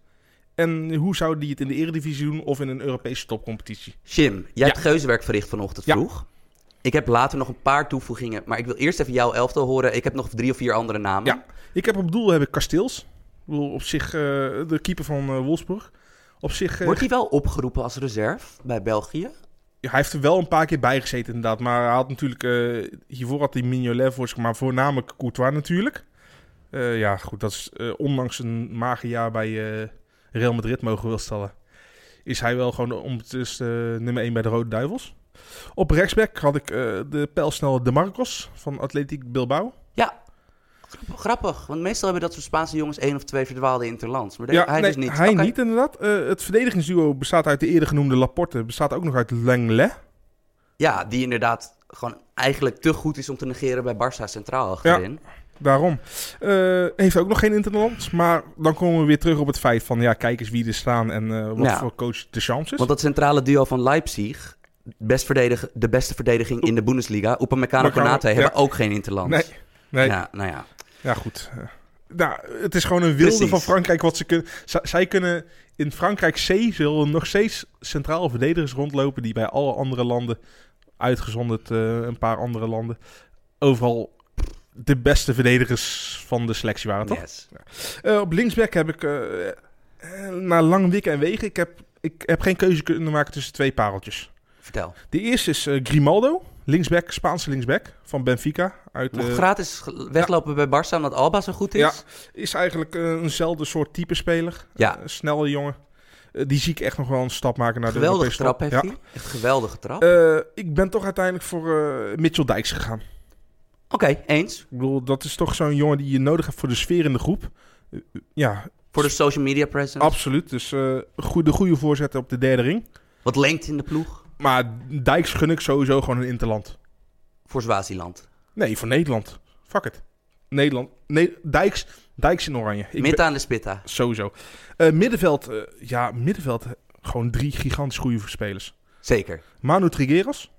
En hoe zouden die het in de eredivisie doen of in een Europese topcompetitie? Jim, jij Ja. hebt geuzenwerk verricht vanochtend Ja. vroeg. Ik heb later nog een paar toevoegingen, maar ik wil eerst even jouw elftal horen. Ik heb nog drie of vier andere namen. Ja. Ik heb op doel heb ik Kasteels. Ik bedoel, op zich eh, de keeper van eh, Wolfsburg. Op zich... eh, Wordt hij wel opgeroepen als reserve bij België? Ja, hij heeft er wel een paar keer bij gezeten inderdaad. Maar hij had natuurlijk... hiervoor had hij Mignolet voor zich, maar voornamelijk Courtois natuurlijk. Ja, goed. Dat is ondanks een mager jaar bij Real Madrid mogen we wel stellen. Is hij wel gewoon ondertussen nummer 1 bij de Rode Duivels. Op rechtsback had ik de pijlsnelle De Marcos van Atletiek Bilbao. Ja. Grappig, want meestal hebben dat soort Spaanse jongens één of twee verdwaalde interlands. Maar Ja, hij nee, dus niet. Hij niet inderdaad. Eh, het verdedigingsduo bestaat uit de eerder genoemde Laporte. Bestaat ook nog uit Lenglet. Ja, die inderdaad gewoon eigenlijk te goed is om te negeren bij Barça centraal achterin. Daarom. Eh, heeft ook nog geen interland. Maar dan komen we weer terug op het feit van... Ja, kijk eens wie er staan en eh, wat Ja. voor coach de chance is. Want dat centrale duo van Leipzig, best verdedig, de beste verdediging in de Bundesliga, Upamecano en Konate, ja. hebben ook geen interlands. Nee, nee. Ja, Ja, nou ja. Goed. Eh, nou, het is gewoon een wilde Precies. van Frankrijk wat ze kunnen... Zij kunnen... In Frankrijk C zullen nog steeds centrale verdedigers rondlopen... die bij alle andere landen, uitgezonderd eh, een paar andere landen... overal de beste verdedigers van de selectie waren, toch? Yes. Eh, op linksback heb ik, eh, na lange wikken en wegen, ik heb, ik heb geen keuze kunnen maken tussen twee pareltjes. Vertel. De eerste is Grimaldo, linksback, Spaanse linksback van Benfica. Uit, Mag eh, gratis weglopen bij Barça omdat Alba zo goed is? Ja. is eigenlijk eh, eenzelfde soort type speler. Ja. Eh, snelle jongen. Die zie ik echt nog wel een stap maken naar de Geweldige trap heeft hij. Echt geweldige trap. Ik ben toch uiteindelijk voor Mitchell Dijks gegaan. Oké, eens. Ik bedoel, dat is toch zo'n jongen die je nodig hebt voor de sfeer in de groep. Ja, Voor de social media presence. absoluut. Dus eh goede, goede voorzetten op de derde ring. Wat lengte in de ploeg. Maar Dijks gun ik sowieso gewoon een interland. Voor Swaziland. Nee, voor Nederland. Fuck it. Nederland. Nee, Dijks, Dijks in oranje. Ik Mid ben- aan de spitta. sowieso. Eh, middenveld, eh, ja, middenveld. eh, gewoon drie gigantisch goede spelers. Zeker. Manu Trigueros,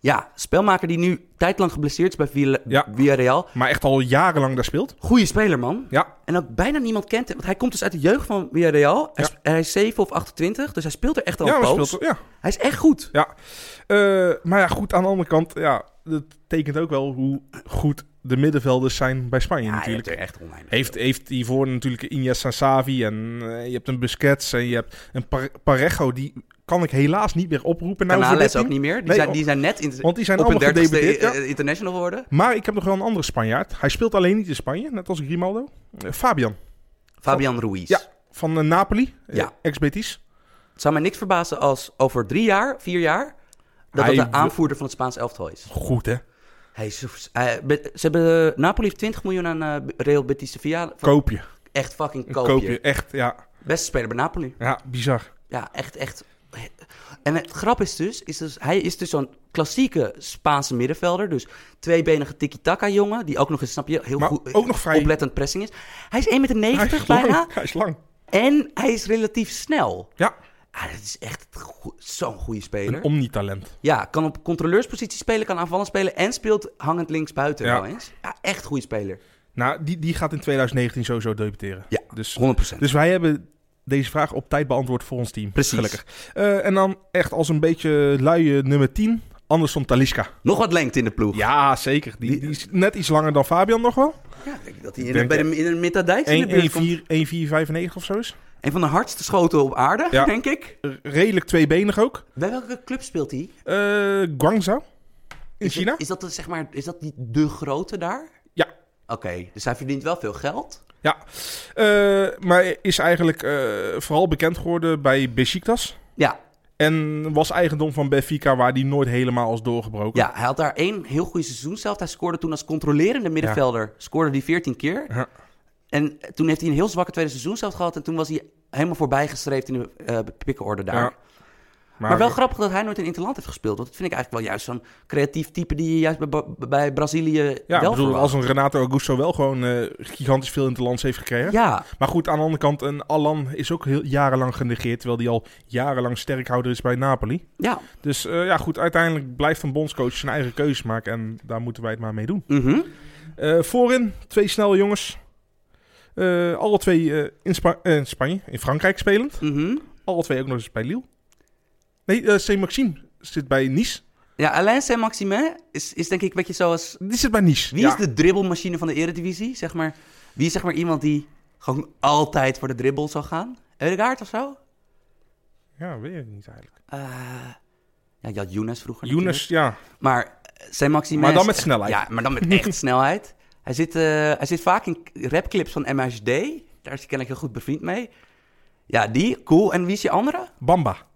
Ja, spelmaker die nu tijdlang geblesseerd is bij Villa- Ja. Villarreal. maar echt al jarenlang daar speelt. Goeie speler, man. Ja, En ook bijna niemand kent hem. Want hij komt dus uit de jeugd van Villarreal. Hij, Ja. is, hij is 7 of 28, dus hij speelt er echt al ja, een maar poos. speelt, ja. Hij is echt goed. ja. Eh, maar ja, goed, aan de andere kant, ja, dat tekent ook wel hoe goed de middenvelders zijn bij Spanje Ja, natuurlijk. heeft er echt Heeft, heeft hiervoor natuurlijk Iniesta en Savi en eh, je hebt een Busquets en je hebt een Par- Parejo, die kan ik helaas niet meer oproepen. Nou, Canales ook niet meer. Die, Nee, zijn, die zijn net in, Want die zijn op allemaal dertigste gedebuteerd. ja. eh, international geworden. Maar ik heb nog wel een andere Spanjaard. Hij speelt alleen niet in Spanje, net als Grimaldo. Eh, Fabian Fabian Ruiz. Ja. van eh, Napoli, Ja. ex-Betis. Het zou mij niks verbazen als over drie jaar, vier jaar... dat Hij dat de aanvoerder van het Spaans elftal is. Goed, hè? Hij ze hebben, Napoli heeft 20 miljoen aan Real Betis Sevilla. Koop je. Echt fucking Een koopje. koopje. Echt, ja. Beste speler bij Napoli. Ja, bizar. Ja, echt, echt. En het grap is dus, is dus hij is dus zo'n klassieke Spaanse middenvelder. Dus tweebenige tiki-taka jongen, die ook nog eens, snap je, heel Maar goed, ook nog vrij- oplettend pressing is. Hij is 1,90 Hij meter is bijna. lang. Hij is lang. En hij is relatief snel. Ja, Ah, dat is echt go- zo'n goede speler. een omnitalent. Ja, kan op controleurspositie spelen, kan aanvallen spelen en speelt hangend links buiten Ja. wel eens. Ja, echt goede speler. Nou, die, die gaat in 2019 sowieso debuteren. Ja, Dus, 100%. dus wij hebben deze vraag op tijd beantwoord voor ons team. Precies. Gelukkig. Eh, en dan echt als een beetje luie nummer 10, Anderson Talisca. Nog wat lengte in de ploeg. Ja, zeker. Die, Die- die is net iets langer dan Fabian nog wel. Ja, ik denk dat hij in, Denk- bij de, in de Mitterdijk in de 1 buurt komt. 1,4 1,495 of zo is. Een van de hardste schoten op aarde, Ja. denk ik. Redelijk tweebenig ook. Bij welke club speelt hij? Eh Guangzhou in Is China. Dat, is dat de, zeg maar, is dat die de grote daar? Oké, dus hij verdient wel veel geld. Ja, Eh, maar is eigenlijk eh, vooral bekend geworden bij Besiktas. Ja, En was eigendom van Benfica, waar die nooit helemaal is doorgebroken. ja, hij had daar één heel goede seizoen zelf. Hij scoorde toen als controlerende middenvelder, scoorde hij 14 keer. Ja. En toen heeft hij een heel zwakke tweede seizoen zelf gehad. En toen was hij helemaal voorbijgestreefd in de eh pikkenorde daar. Ja. Maar, wel grappig dat hij nooit in Interland heeft gespeeld. Want dat vind ik eigenlijk wel juist zo'n creatief type die je juist bij, Brazilië Ja, wel bedoel, als een Renato Augusto wel gewoon eh, gigantisch veel in het land heeft gekregen. Ja, Maar goed, aan de andere kant, een Alan is ook heel jarenlang genegeerd, terwijl hij al jarenlang sterkhouder is bij Napoli. ja. Dus eh, ja, goed, uiteindelijk blijft een bondscoach zijn eigen keuze maken en daar moeten wij het maar mee doen. Mhm. Eh, voorin, twee snelle jongens. Alle twee in Spa- eh, Spanje, in Frankrijk spelend. Mhm. Alle twee ook nog eens bij Lille. Nee, eh Saint-Maxime zit bij Nice. Ja, Alain Saint-Maximin is, is denk ik een beetje zoals... Die zit bij Nice. Wie ja. is de dribbelmachine van de eredivisie? Zeg maar, wie is zeg maar iemand die gewoon altijd voor de dribbel zou gaan? Eudegaard of zo? Ja, weet ik niet eigenlijk. Eh, ja, je had Younes vroeger Younes, ja. Maar eh, Saint-Maximin... Maar dan met snelheid. Ja, maar dan met [LAUGHS] echt snelheid. Hij zit, eh, hij zit vaak in rapclips van MHD. Daar is hij kennelijk heel goed bevriend mee. Ja, die, cool. En wie is je andere? Bamba.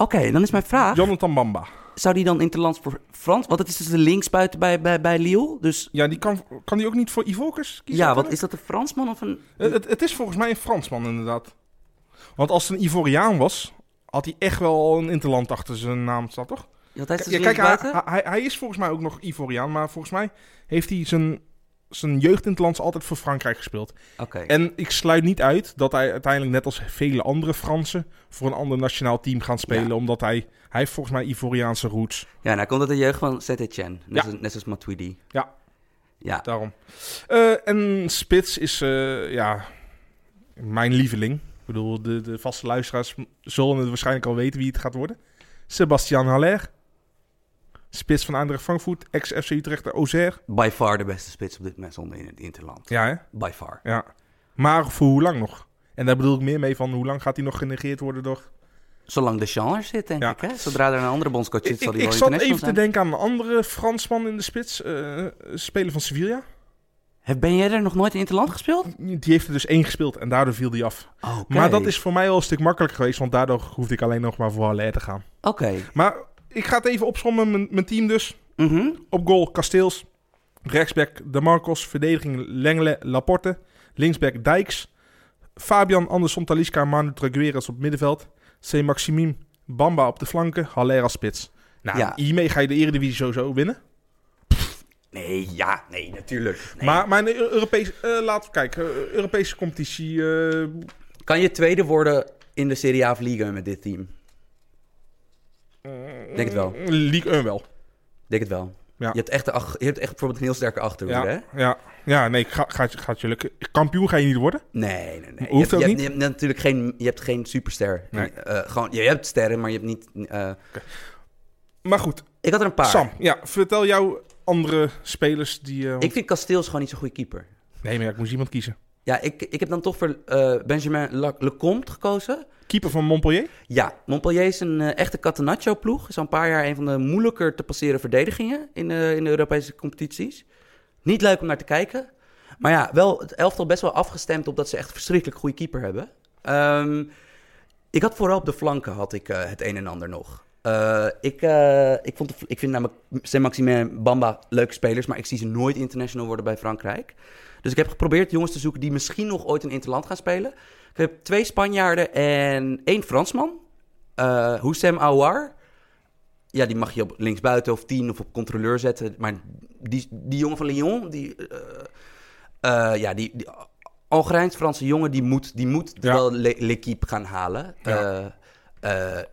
Oké, dan is mijn vraag. Jonathan Bamba. Zou die dan interlands voor Frans... Want het is dus de linksbuiten bij, bij, bij Lille. Dus Ja, die kan, kan die ook niet voor Ivorcus kiezen? ja, wat is dat een Fransman of een... Het, het, het is volgens mij een Fransman, inderdaad. Want als het een Ivoriaan was, had hij echt wel een interland achter zijn naam staan, toch? Ja, hij is dus Ja, kijk, hij, hij is volgens mij ook nog Ivoriaan, maar volgens mij heeft hij zijn, zijn jeugdinterlands altijd voor Frankrijk gespeeld. Oké. En ik sluit niet uit dat hij uiteindelijk, net als vele andere Fransen, voor een ander nationaal team gaat spelen. Ja. Omdat hij, hij heeft volgens mij Ivoriaanse roots. Ja, nou komt uit de jeugd van Saint-Etienne. Net, Ja. net als Matuidi. Ja. Ja, Daarom. Eh, en Spits is, eh, ja, mijn lieveling. Ik bedoel, de, de vaste luisteraars zullen het waarschijnlijk al weten wie het gaat worden. Sebastian Haller. Spits van Eindracht Frankfurt, ex-FC Utrecht, de Auxerre. by far de beste spits op dit moment zonder in het interland. Ja, hè? By far. Ja. Maar voor hoe lang nog? En daar bedoel ik meer mee van hoe lang gaat hij nog genegeerd worden door... Zolang de er zit, denk Ja. ik. Hè? Zodra er een andere bondscoach zit, Ik, zal ik, hij ik wel zat international even te denken aan een andere Fransman in de spits. eh speler van Sevilla. Heb- Ben jij er nog nooit in interland gespeeld? Die heeft er dus één gespeeld en daardoor viel hij af. Maar dat is voor mij wel een stuk makkelijker geweest, want daardoor hoefde ik alleen nog maar voor Haller te gaan. Oké. Maar ik ga het even opsommen, mijn, mijn team dus. Mhm. Op goal Kasteels, rechtsback De Marcos, verdediging Lengele, Laporte, linksback Dijks, Fabian Anderson, Talisca, Manu Tragueras op middenveld, C. Maximim, Bamba op de flanken, Haller als spits. Nou, Ja. hiermee ga je de Eredivisie sowieso winnen. Nee, ja, nee, natuurlijk. Nee. Maar, maar Europese, eh, laten we kijken, Europese competitie, eh, Kan je tweede worden in de Serie A of Liga met dit team? Denk het wel. League 1 wel. Denk het wel. Ja. Je, hebt echt ach- je hebt echt bijvoorbeeld een heel sterke achterhoede, hè? Ja, ja, ja, nee, ga, gaat, gaat je lukken. Kampioen ga je niet worden. Nee, nee, nee. Hoeft je, ook hebt, je, niet. hebt, je hebt natuurlijk geen, je hebt geen superster. Nee. Eh, gewoon, je hebt sterren, maar je hebt niet... eh, Maar goed, ik had er een paar. Sam, ja, vertel jouw andere spelers die... eh, Ik vind Kasteels gewoon niet zo'n goede keeper. Nee, maar ja, ik moest iemand kiezen. Ja, ik, ik heb dan toch voor eh, Benjamin Le- Lecomte gekozen. Keeper van Montpellier? Ja, Montpellier is een eh, echte Catenaccio-ploeg. Is al een paar jaar een van de moeilijker te passeren verdedigingen in, eh, in de Europese competities. Niet leuk om naar te kijken. Maar ja, wel het elftal best wel afgestemd op dat ze echt een verschrikkelijk goede keeper hebben. Ehm, Ik had vooral op de flanken had ik, het een en ander nog. Ik, ik, vond ik vind namelijk Saint-Maximin en Bamba leuke spelers, maar ik zie ze nooit international worden bij Frankrijk. Dus ik heb geprobeerd jongens te zoeken die misschien nog ooit een interland gaan spelen. Ik heb twee Spanjaarden en één Fransman. Uh, Houssem Aouar. Ja, die mag je op linksbuiten of tien of op controleur zetten. Maar die, die jongen van Lyon, die... ja, die, die Algerijns-Franse jongen, die moet, die moet Ja. wel l'équipe gaan halen. Ja.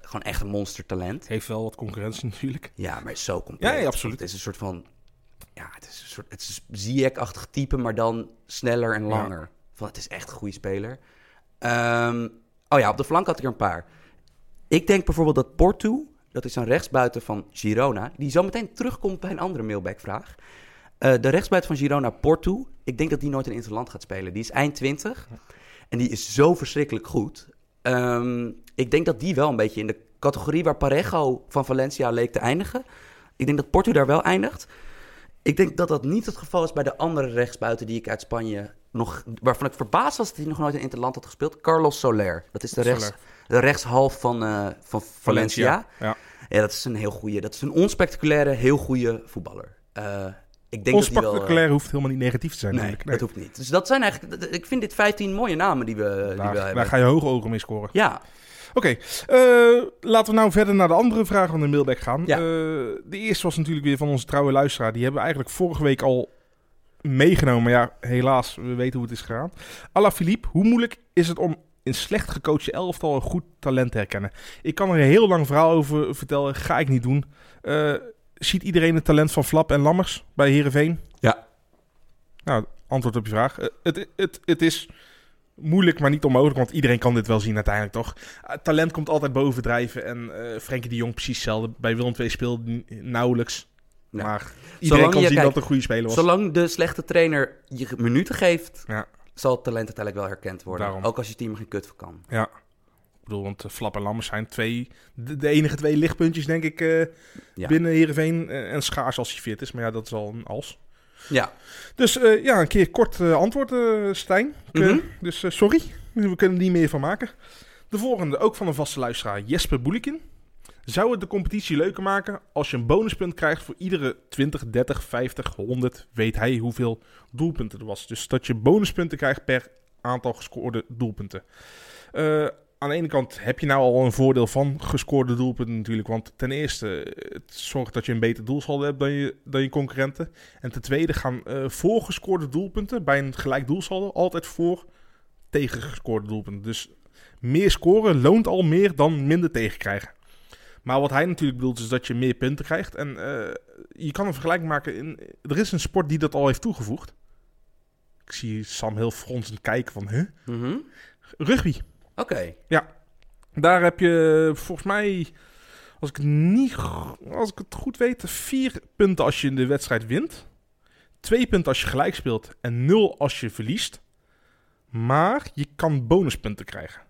Gewoon echt een monstertalent. Heeft wel wat concurrentie [LAUGHS] natuurlijk. Ja, maar is zo compleet. Ja, ja, absoluut. Het is een soort van... Ja, het is een soort... Het is Ziyech-achtig type, maar dan sneller en langer. Van, het is echt een goede speler. Ehm, oh ja, op de flank had ik er een paar. Ik denk bijvoorbeeld dat Porto, dat is een rechtsbuiten van Girona, die zo meteen terugkomt bij een andere mailbackvraag. Eh de rechtsbuiten van Girona, Porto, ik denk dat die nooit een interland gaat spelen. Die is eind 20 en die is zo verschrikkelijk goed. Ehm, ik denk dat die wel een beetje in de categorie waar Parejo van Valencia leek te eindigen. Ik denk dat Porto daar wel eindigt. Ik denk dat dat niet het geval is bij de andere rechtsbuiten die ik uit Spanje nog... Waarvan ik verbaasd was dat hij nog nooit een interland had gespeeld. Carlos Soler. Dat is de, rechts, de rechtshalf van, eh, van Valencia. Ja. Ja, dat is een heel goede. Dat is een onspectaculaire, heel goede voetballer. Eh, ik denk dat hij wel... Onspectaculair hoeft helemaal niet negatief te zijn. Nee, natuurlijk. dat hoeft niet. Dus dat zijn eigenlijk... dat- Ik vind dit 15 mooie namen die we, die we hebben. daar ga je hoge ogen mee scoren. Ja, Oké, eh, laten we nou verder naar de andere vraag van de mailback gaan. Ja. Eh, de eerste was natuurlijk weer van onze trouwe luisteraar. Die hebben we eigenlijk vorige week al meegenomen. Maar ja, helaas, we weten hoe het is gegaan. Alla Philippe, hoe moeilijk is het om in slecht gecoachte elftal een goed talent te herkennen? Ik kan er een heel lang verhaal over vertellen. Ga ik niet doen. Eh, ziet iedereen het talent van Flap en Lammers bij Herenveen? Ja. Nou, antwoord op je vraag. Het, het, het is moeilijk, maar niet onmogelijk, want iedereen kan dit wel zien uiteindelijk, toch? Uh, talent komt altijd bovendrijven en eh Frenkie de Jong precies hetzelfde. Bij Willem II speelde nauwelijks, Ja. maar iedereen Zolang kan je- zien dat het een goede speler was. zolang de slechte trainer je minuten geeft, Ja. zal het talent uiteindelijk wel herkend worden. Daarom. Ook als je team er geen kut van kan. Ja. Ik bedoel, want eh, Flap en Lammers zijn twee, de, de enige twee lichtpuntjes, denk ik, eh, Ja. binnen Heerenveen. Eh, en schaars als hij fit is, maar ja, dat is al een als. Ja, Dus eh, ja, een keer kort eh, antwoord, eh, Stijn. Ik, Mhm. Dus sorry, we kunnen er niet meer van maken. De volgende, ook van een vaste luisteraar, Jesper Boelikin. Zou het de competitie leuker maken als je een bonuspunt krijgt voor iedere 20, 30, 50, 100, weet hij hoeveel doelpunten er was. Dus dat je bonuspunten krijgt per aantal gescoorde doelpunten. Aan de ene kant heb je nou al een voordeel van gescoorde doelpunten natuurlijk. Want ten eerste, eh, het zorgt dat je een beter doelsaldo hebt dan je, dan je concurrenten. En ten tweede gaan eh voorgescoorde doelpunten bij een gelijk doelsaldo altijd voor tegengescoorde doelpunten. Dus meer scoren loont al meer dan minder tegenkrijgen. Maar wat hij natuurlijk bedoelt is dat je meer punten krijgt. En eh, je kan een vergelijking maken. In, er is een sport die dat al heeft toegevoegd. Ik zie Sam heel fronsend kijken van, huh? Mhm. Rugby. Oké. Daar heb je volgens mij, als ik, het niet, als ik het goed weet, vier punten als je de wedstrijd wint. Twee punten als je gelijk speelt en nul als je verliest. Maar je kan bonuspunten krijgen.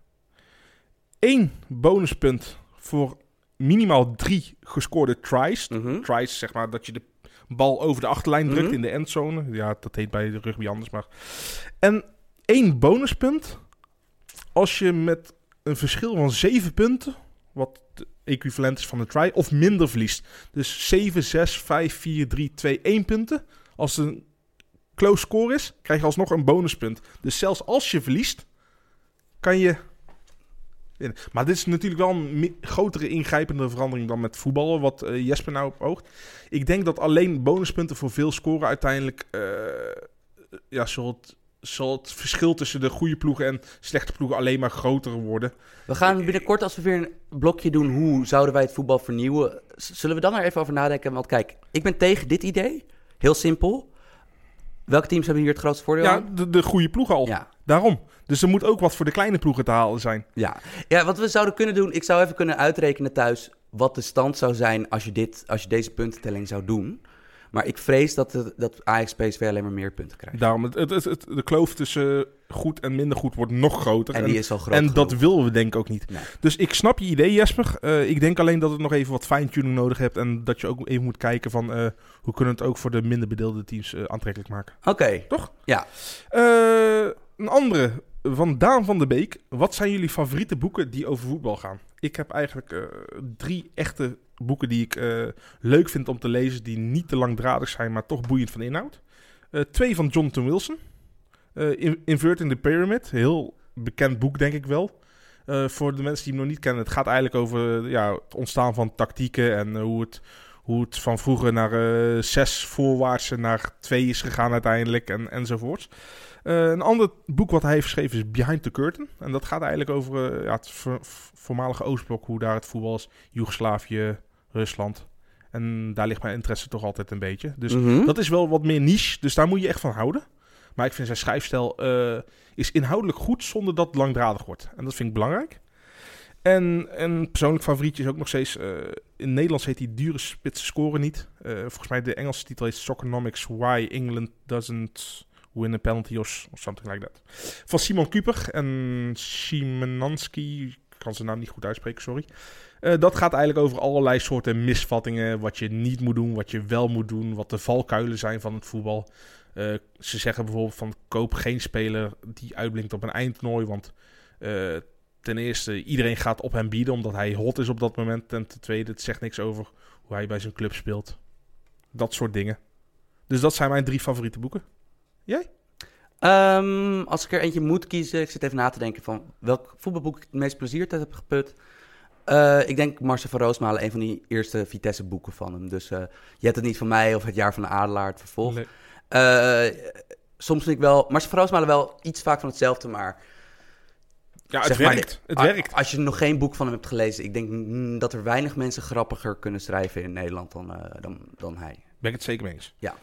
Eén bonuspunt voor minimaal drie gescoorde tries. Mhm. Tries, zeg maar, dat je de bal over de achterlijn drukt Mhm. in de endzone. Ja, dat heet bij de rugby anders, maar... En één bonuspunt als je met een verschil van zeven punten, wat de equivalent is van een try, of minder verliest. Dus 7, 6, 5, 4, 3, 2, 1 punten. Als het een close score is, krijg je alsnog een bonuspunt. Dus zelfs als je verliest, kan je... Maar dit is natuurlijk wel een grotere ingrijpende verandering dan met voetballen, wat eh, Jesper nou opoogt. Ik denk dat alleen bonuspunten voor veel scoren uiteindelijk... eh, ja, het, zal het verschil tussen de goede ploegen en slechte ploegen alleen maar groter worden. We gaan binnenkort, als we weer een blokje doen, hoe zouden wij het voetbal vernieuwen? Zullen we dan er even over nadenken? Want kijk, ik ben tegen dit idee. Heel simpel. Welke teams hebben hier het grootste voordeel Ja, aan? de, de goede ploegen al. Ja. Daarom. Dus er moet ook wat voor de kleine ploegen te halen zijn. Ja. ja, wat we zouden kunnen doen, ik zou even kunnen uitrekenen thuis wat de stand zou zijn als je, dit, als je deze puntentelling zou doen. Maar ik vrees dat, de, dat Ajax PSV alleen maar meer punten krijgt. Daarom, het, het, het, het- de kloof tussen goed en minder goed wordt nog groter. En die is al groot en dat willen we denk ik ook niet. Nee. Dus ik snap je idee, Jesper. Eh, ik denk alleen dat het nog even wat fine-tuning nodig hebt. En dat je ook even moet kijken van eh, hoe kunnen we het ook voor de minder bedeelde teams eh, aantrekkelijk maken. Oké. Toch? Ja. Eh, een andere van Daan van der Beek. Wat zijn jullie favoriete boeken die over voetbal gaan? Ik heb eigenlijk eh, drie echte boeken die ik eh, leuk vind om te lezen. Die niet te langdradig zijn, maar toch boeiend van inhoud. Eh, twee van Jonathan Wilson. In- Inverting the Pyramid. Heel bekend boek, denk ik wel. Voor de mensen die hem nog niet kennen. Het gaat eigenlijk over ja, het ontstaan van tactieken. En hoe, het, hoe het van vroeger naar zes voorwaarts en naar twee is gegaan uiteindelijk. En, enzovoorts. Eh, een ander boek wat hij heeft geschreven is Behind the Curtain. En dat gaat eigenlijk over eh, ja, het vo- voormalige Oostblok. Hoe daar het voetbal is. Joegoslavië, Rusland. En daar ligt mijn interesse toch altijd een beetje. Dus Mhm. dat is wel wat meer niche, dus daar moet je echt van houden. Maar ik vind zijn schrijfstijl eh, is inhoudelijk goed zonder dat het langdradig wordt. En dat vind ik belangrijk. En een persoonlijk favorietje is ook nog steeds... eh, in Nederlands heet die Dure Spitsen Scoren niet. Volgens mij de Engelse titel is Soccernomics Why England Doesn't Win a Penalty of something like that. Van Simon Kuper en Szymanski. Ik kan zijn naam niet goed uitspreken, sorry. Eh, dat gaat eigenlijk over allerlei soorten misvattingen. Wat je niet moet doen, wat je wel moet doen. Wat de valkuilen zijn van het voetbal. Eh, ze zeggen bijvoorbeeld van koop geen speler die uitblinkt op een eindtoernooi. Want eh, ten eerste, iedereen gaat op hem bieden omdat hij hot is op dat moment. En ten tweede, het zegt niks over hoe hij bij zijn club speelt. Dat soort dingen. Dus dat zijn mijn drie favoriete boeken. Ehm, als ik er eentje moet kiezen, ik zit even na te denken van welk voetbalboek ik het meest plezier uit heb geput. Eh, ik denk Marcel van Roosmalen, een van die eerste Vitesse boeken van hem. Dus eh, je hebt het niet van mij of het jaar van de Adelaar, het vervolg. Nee. Eh, soms vind ik wel, Marcel van Roosmalen wel iets vaak van hetzelfde, maar Ja, het maar, werkt. Het werkt. Als je nog geen boek van hem hebt gelezen, ik denk mm, dat er weinig mensen grappiger kunnen schrijven in Nederland dan, dan, dan hij. Ben ik het zeker mee eens. Ja.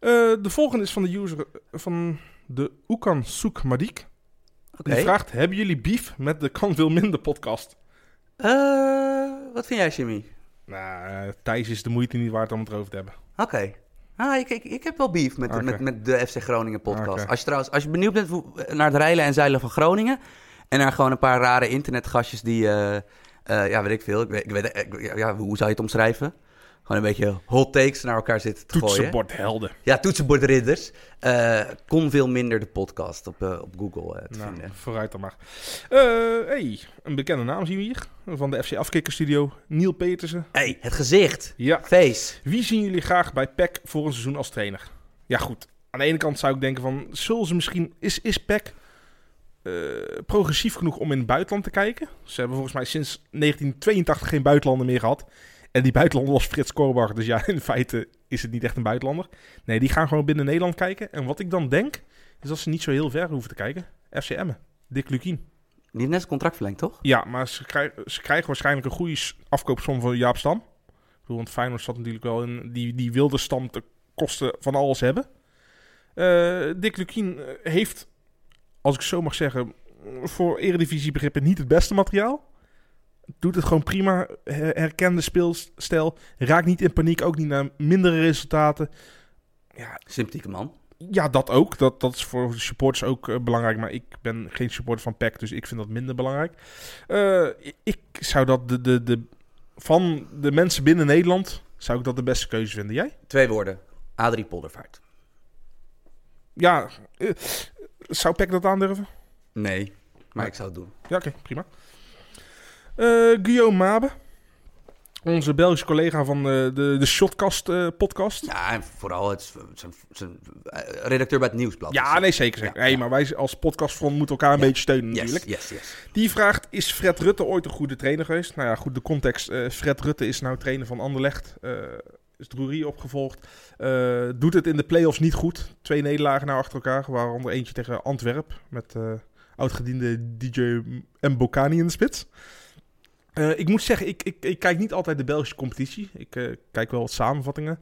Eh, de volgende is van de user van de Oekan Soek Madik. Die vraagt, hebben jullie beef met de Kan Veel Minder podcast? Eh, wat vind jij, Jimmy? Nou, eh, Thijs is de moeite niet waard om het erover te hebben. Oké. Ah, ik, ik, ik heb wel beef met, met, met de FC Groningen podcast. Als je trouwens, als je benieuwd bent naar het rijlen en zeilen van Groningen... en naar gewoon een paar rare internetgastjes die, ja, weet ik veel. Ik weet, ik weet, ja, hoe zou je het omschrijven? Gewoon een beetje hot takes naar elkaar zitten te gooien. Toetsenbordhelden. Ja, toetsenbordridders. Eh kon veel minder de podcast op, eh, op Google eh, te Nou, vinden. vooruit dan maar. Hey, een bekende naam zien we hier. Van de FC Afkikker Studio. Neil Petersen. hey, het gezicht. Ja. Face. Wie zien jullie graag bij PEC voor een seizoen als trainer? Ja, goed. Aan de ene kant zou ik denken van... Zullen ze misschien... Is, is PEC progressief genoeg om in het buitenland te kijken? Ze hebben volgens mij sinds 1982 geen buitenlander meer gehad. En die buitenlander was Frits Korbach. Dus ja, [LAUGHS] in feite is het niet echt een buitenlander. Nee, die gaan gewoon binnen Nederland kijken. En wat ik dan denk... Is dat ze niet zo heel ver hoeven te kijken. FC Emmen. Dick Lukien. Die heeft net zijn contract verlengd, toch? Ja, maar ze, krijgen ze krijgen waarschijnlijk een goede afkoopsom van Jaap Stam. Ik bedoel, want Feyenoord zat natuurlijk wel in die, die wilde stam te kosten van alles hebben. Eh, Dick Lukien eh, heeft, als ik zo mag zeggen, voor eredivisiebegrippen niet het beste materiaal. Doet het gewoon prima, her- herkende speelstijl, raakt niet in paniek, ook niet naar mindere resultaten. Ja, Sympathieke man. ja, dat ook. Dat, dat is voor de supporters ook eh, belangrijk. Maar ik ben geen supporter van PEC, dus ik vind dat minder belangrijk. Eh, ik- zou dat de, de, de, van de mensen binnen Nederland, zou ik dat de beste keuze vinden. Jij? Twee woorden. Adrie Poldervaart. Ja, eh, zou PEC dat aandurven? Nee, maar ik zou het doen. Ja, oké, prima. Eh Guillaume Mabe, onze Belgische collega van de, de, de Shotcast eh, podcast. Ja, en vooral het, zijn, zijn eh, redacteur bij het Nieuwsblad. Ja, nee, zeker. zeker. Ja, ja. maar wij als podcastfront moeten elkaar een Ja. beetje steunen natuurlijk. yes, yes. Die vraagt, is Fred Rutte ooit een goede trainer geweest? Nou ja, goed, de context. Fred Rutte is nou trainer van Anderlecht. is Drury opgevolgd. doet het in de play-offs niet goed. Twee nederlagen nou achter elkaar. Waaronder eentje tegen Antwerp. Met oudgediende DJ Mbokani in de spits. Eh, ik moet zeggen, ik, ik, ik kijk niet altijd de Belgische competitie. Ik eh, kijk wel wat samenvattingen.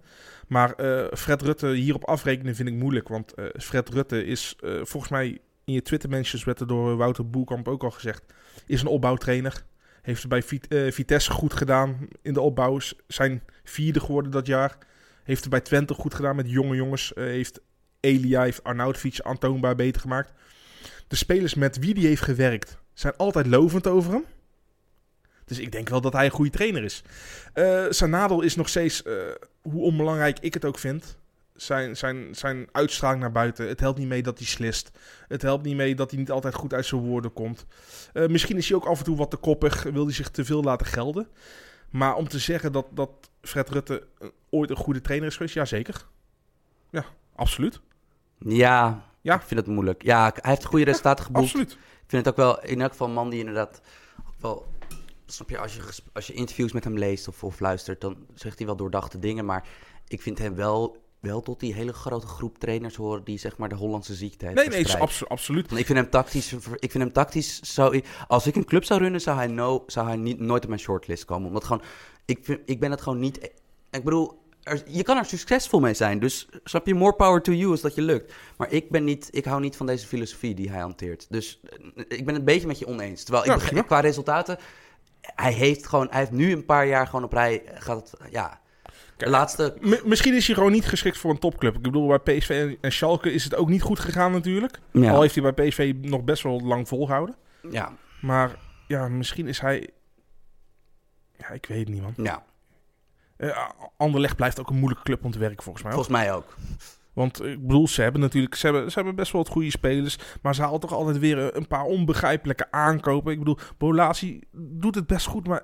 Maar eh, Fred Rutte hierop afrekenen vind ik moeilijk. Want Fred Rutte is volgens mij in je Twitter-mentions werd er door Wouter Boelkamp ook al gezegd. Is een opbouwtrainer. Heeft het bij Vit- Vitesse goed gedaan in de opbouw. Zijn vierde geworden dat jaar. Heeft het bij Twente goed gedaan met jonge jongens. Heeft Elia, heeft Arnautovic aantoonbaar beter gemaakt. De spelers met wie die heeft gewerkt zijn altijd lovend over hem. Dus ik denk wel dat hij een goede trainer is. Eh zijn nadeel is nog steeds, eh, hoe onbelangrijk ik het ook vind, zijn, zijn, zijn uitstraling naar buiten. Het helpt niet mee dat hij slist. Het helpt niet mee dat hij niet altijd goed uit zijn woorden komt. Eh, misschien is hij ook af en toe wat te koppig. Wil hij zich te veel laten gelden. Maar om te zeggen dat, dat Fred Rutte ooit een goede trainer is geweest, ja zeker. Ja, absoluut. Ja, Ja. ik vind het moeilijk. Ja, hij heeft goede resultaten geboekt. Absoluut. Ik vind het ook wel, in elk geval een man die inderdaad ook wel... Snap je, als je, als je interviews met hem leest of, of luistert, dan zegt hij wel doordachte dingen. Maar ik vind hem wel, wel tot die hele grote groep trainers horen die zeg maar de Hollandse ziekte heeft Nee, nee, abso- absoluut. Want ik vind hem tactisch, ik vind hem tactisch. Als ik een club zou runnen, zou hij, no, zou hij niet, nooit op mijn shortlist komen. Omdat gewoon, ik, vind, ik ben het gewoon niet. Ik bedoel, er- je kan er succesvol mee zijn. Dus snap je, more power to you als dat je lukt. Maar ik ben niet, ik hou niet van deze filosofie die hij hanteert. Dus eh, ik ben het een beetje met je oneens. Terwijl ik Ja, begrijp, qua resultaten, hij heeft gewoon, hij heeft nu een paar jaar gewoon op rij. eh, Gaat het, ja. De Kijk, laatste. Misschien is hij gewoon niet geschikt voor een topclub. Ik bedoel, bij PSV en, Schalke is het ook niet goed gegaan natuurlijk. Ja, Al heeft hij bij PSV nog best wel lang volgehouden. ja, Maar ja, misschien is hij... Ja, ik weet het niet, man. ja, Eh, Anderlecht blijft ook een moeilijke club om te werken, volgens mij. volgens mij ook. Want ik bedoel, ze hebben natuurlijk ze hebben, ze hebben best wel wat goede spelers. Maar ze halen toch altijd weer een paar onbegrijpelijke aankopen. Ik bedoel, Bolasi doet het best goed, maar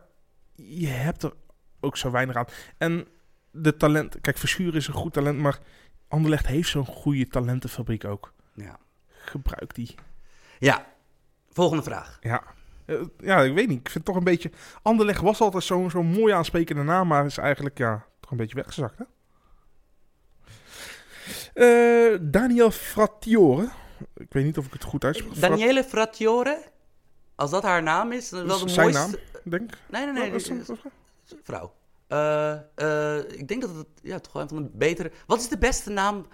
je hebt er ook zo weinig aan. En de talent... Kijk, Verschuur is een goed talent, maar Anderlecht heeft zo'n goede talentenfabriek ook. Ja. Gebruik die. ja, volgende vraag. Ja. Eh, ja, ik weet niet. Ik vind het toch een beetje... Anderlecht was altijd zo'n zo'n mooi aansprekende naam, maar is eigenlijk ja, toch een beetje weggezakt, hè? Eh, Daniel Frattiore. Ik weet niet of ik het goed uitspreek. Daniele Frattiore, als dat haar naam is, dan is wel de Zijn mooiste... naam, denk ik. Nee, nee, nee, is dat- dat- vrouw. Eh, eh, ik denk dat het ja, toch wel een van de betere... Wat is de beste naam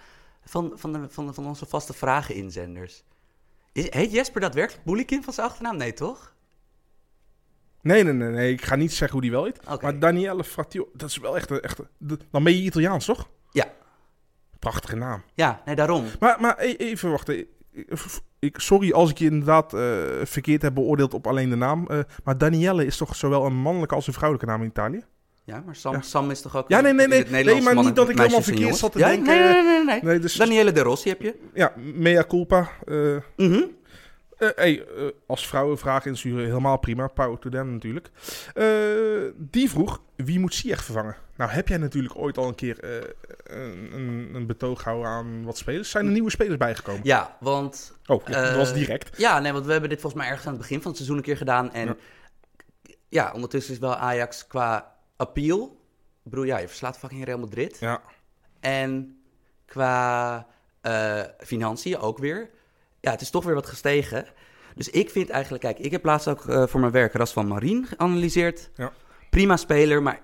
van, van, de, van, de- van onze vaste vragen-inzenders? Is, heet Jesper daadwerkelijk Boelikin van zijn achternaam? Nee, toch? Nee, nee, nee, nee. Ik ga niet zeggen hoe die wel heet. Maar Daniele Frattiore, dat is wel echt een... Echt een- de- dan ben je Italiaans, toch? Prachtige naam. Ja, nee, daarom. Maar, maar e- even wachten. Ik- sorry als ik je inderdaad eh, verkeerd heb beoordeeld op alleen de naam. eh, maar Danielle is toch zowel een mannelijke als een vrouwelijke naam in Italië? Ja, maar Sam, Ja. Sam is toch ook... Ja, nee, nee, nee. Nee, maar niet dat ik helemaal verkeerd zat te denken. Nee, nee, nee, nee. nee. Nee, dus Daniele de Rossi heb je. ja, mea culpa. eh Mhm. eh, hey, eh, als vrouwen vragen insturen, helemaal prima. Power to them natuurlijk. Die vroeg, wie moet Ziyech vervangen? Nou, heb jij natuurlijk ooit al een keer eh, een, een, betoog gehouden aan wat spelers? Zijn er nieuwe spelers bijgekomen? Ja, want Oh, ja, dat Eh, was direct. Ja, nee, want we hebben dit volgens mij ergens aan het begin van het seizoen een keer gedaan. En Ja. ja, ondertussen is wel Ajax qua appeal. Ik bedoel, ja, je verslaat fucking Real Madrid. Ja. En qua eh, financiën ook weer. Ja, het is toch weer wat gestegen. Dus ik vind eigenlijk, kijk, ik heb laatst ook eh, voor mijn werk Ras van Marien geanalyseerd. Ja. Prima speler, maar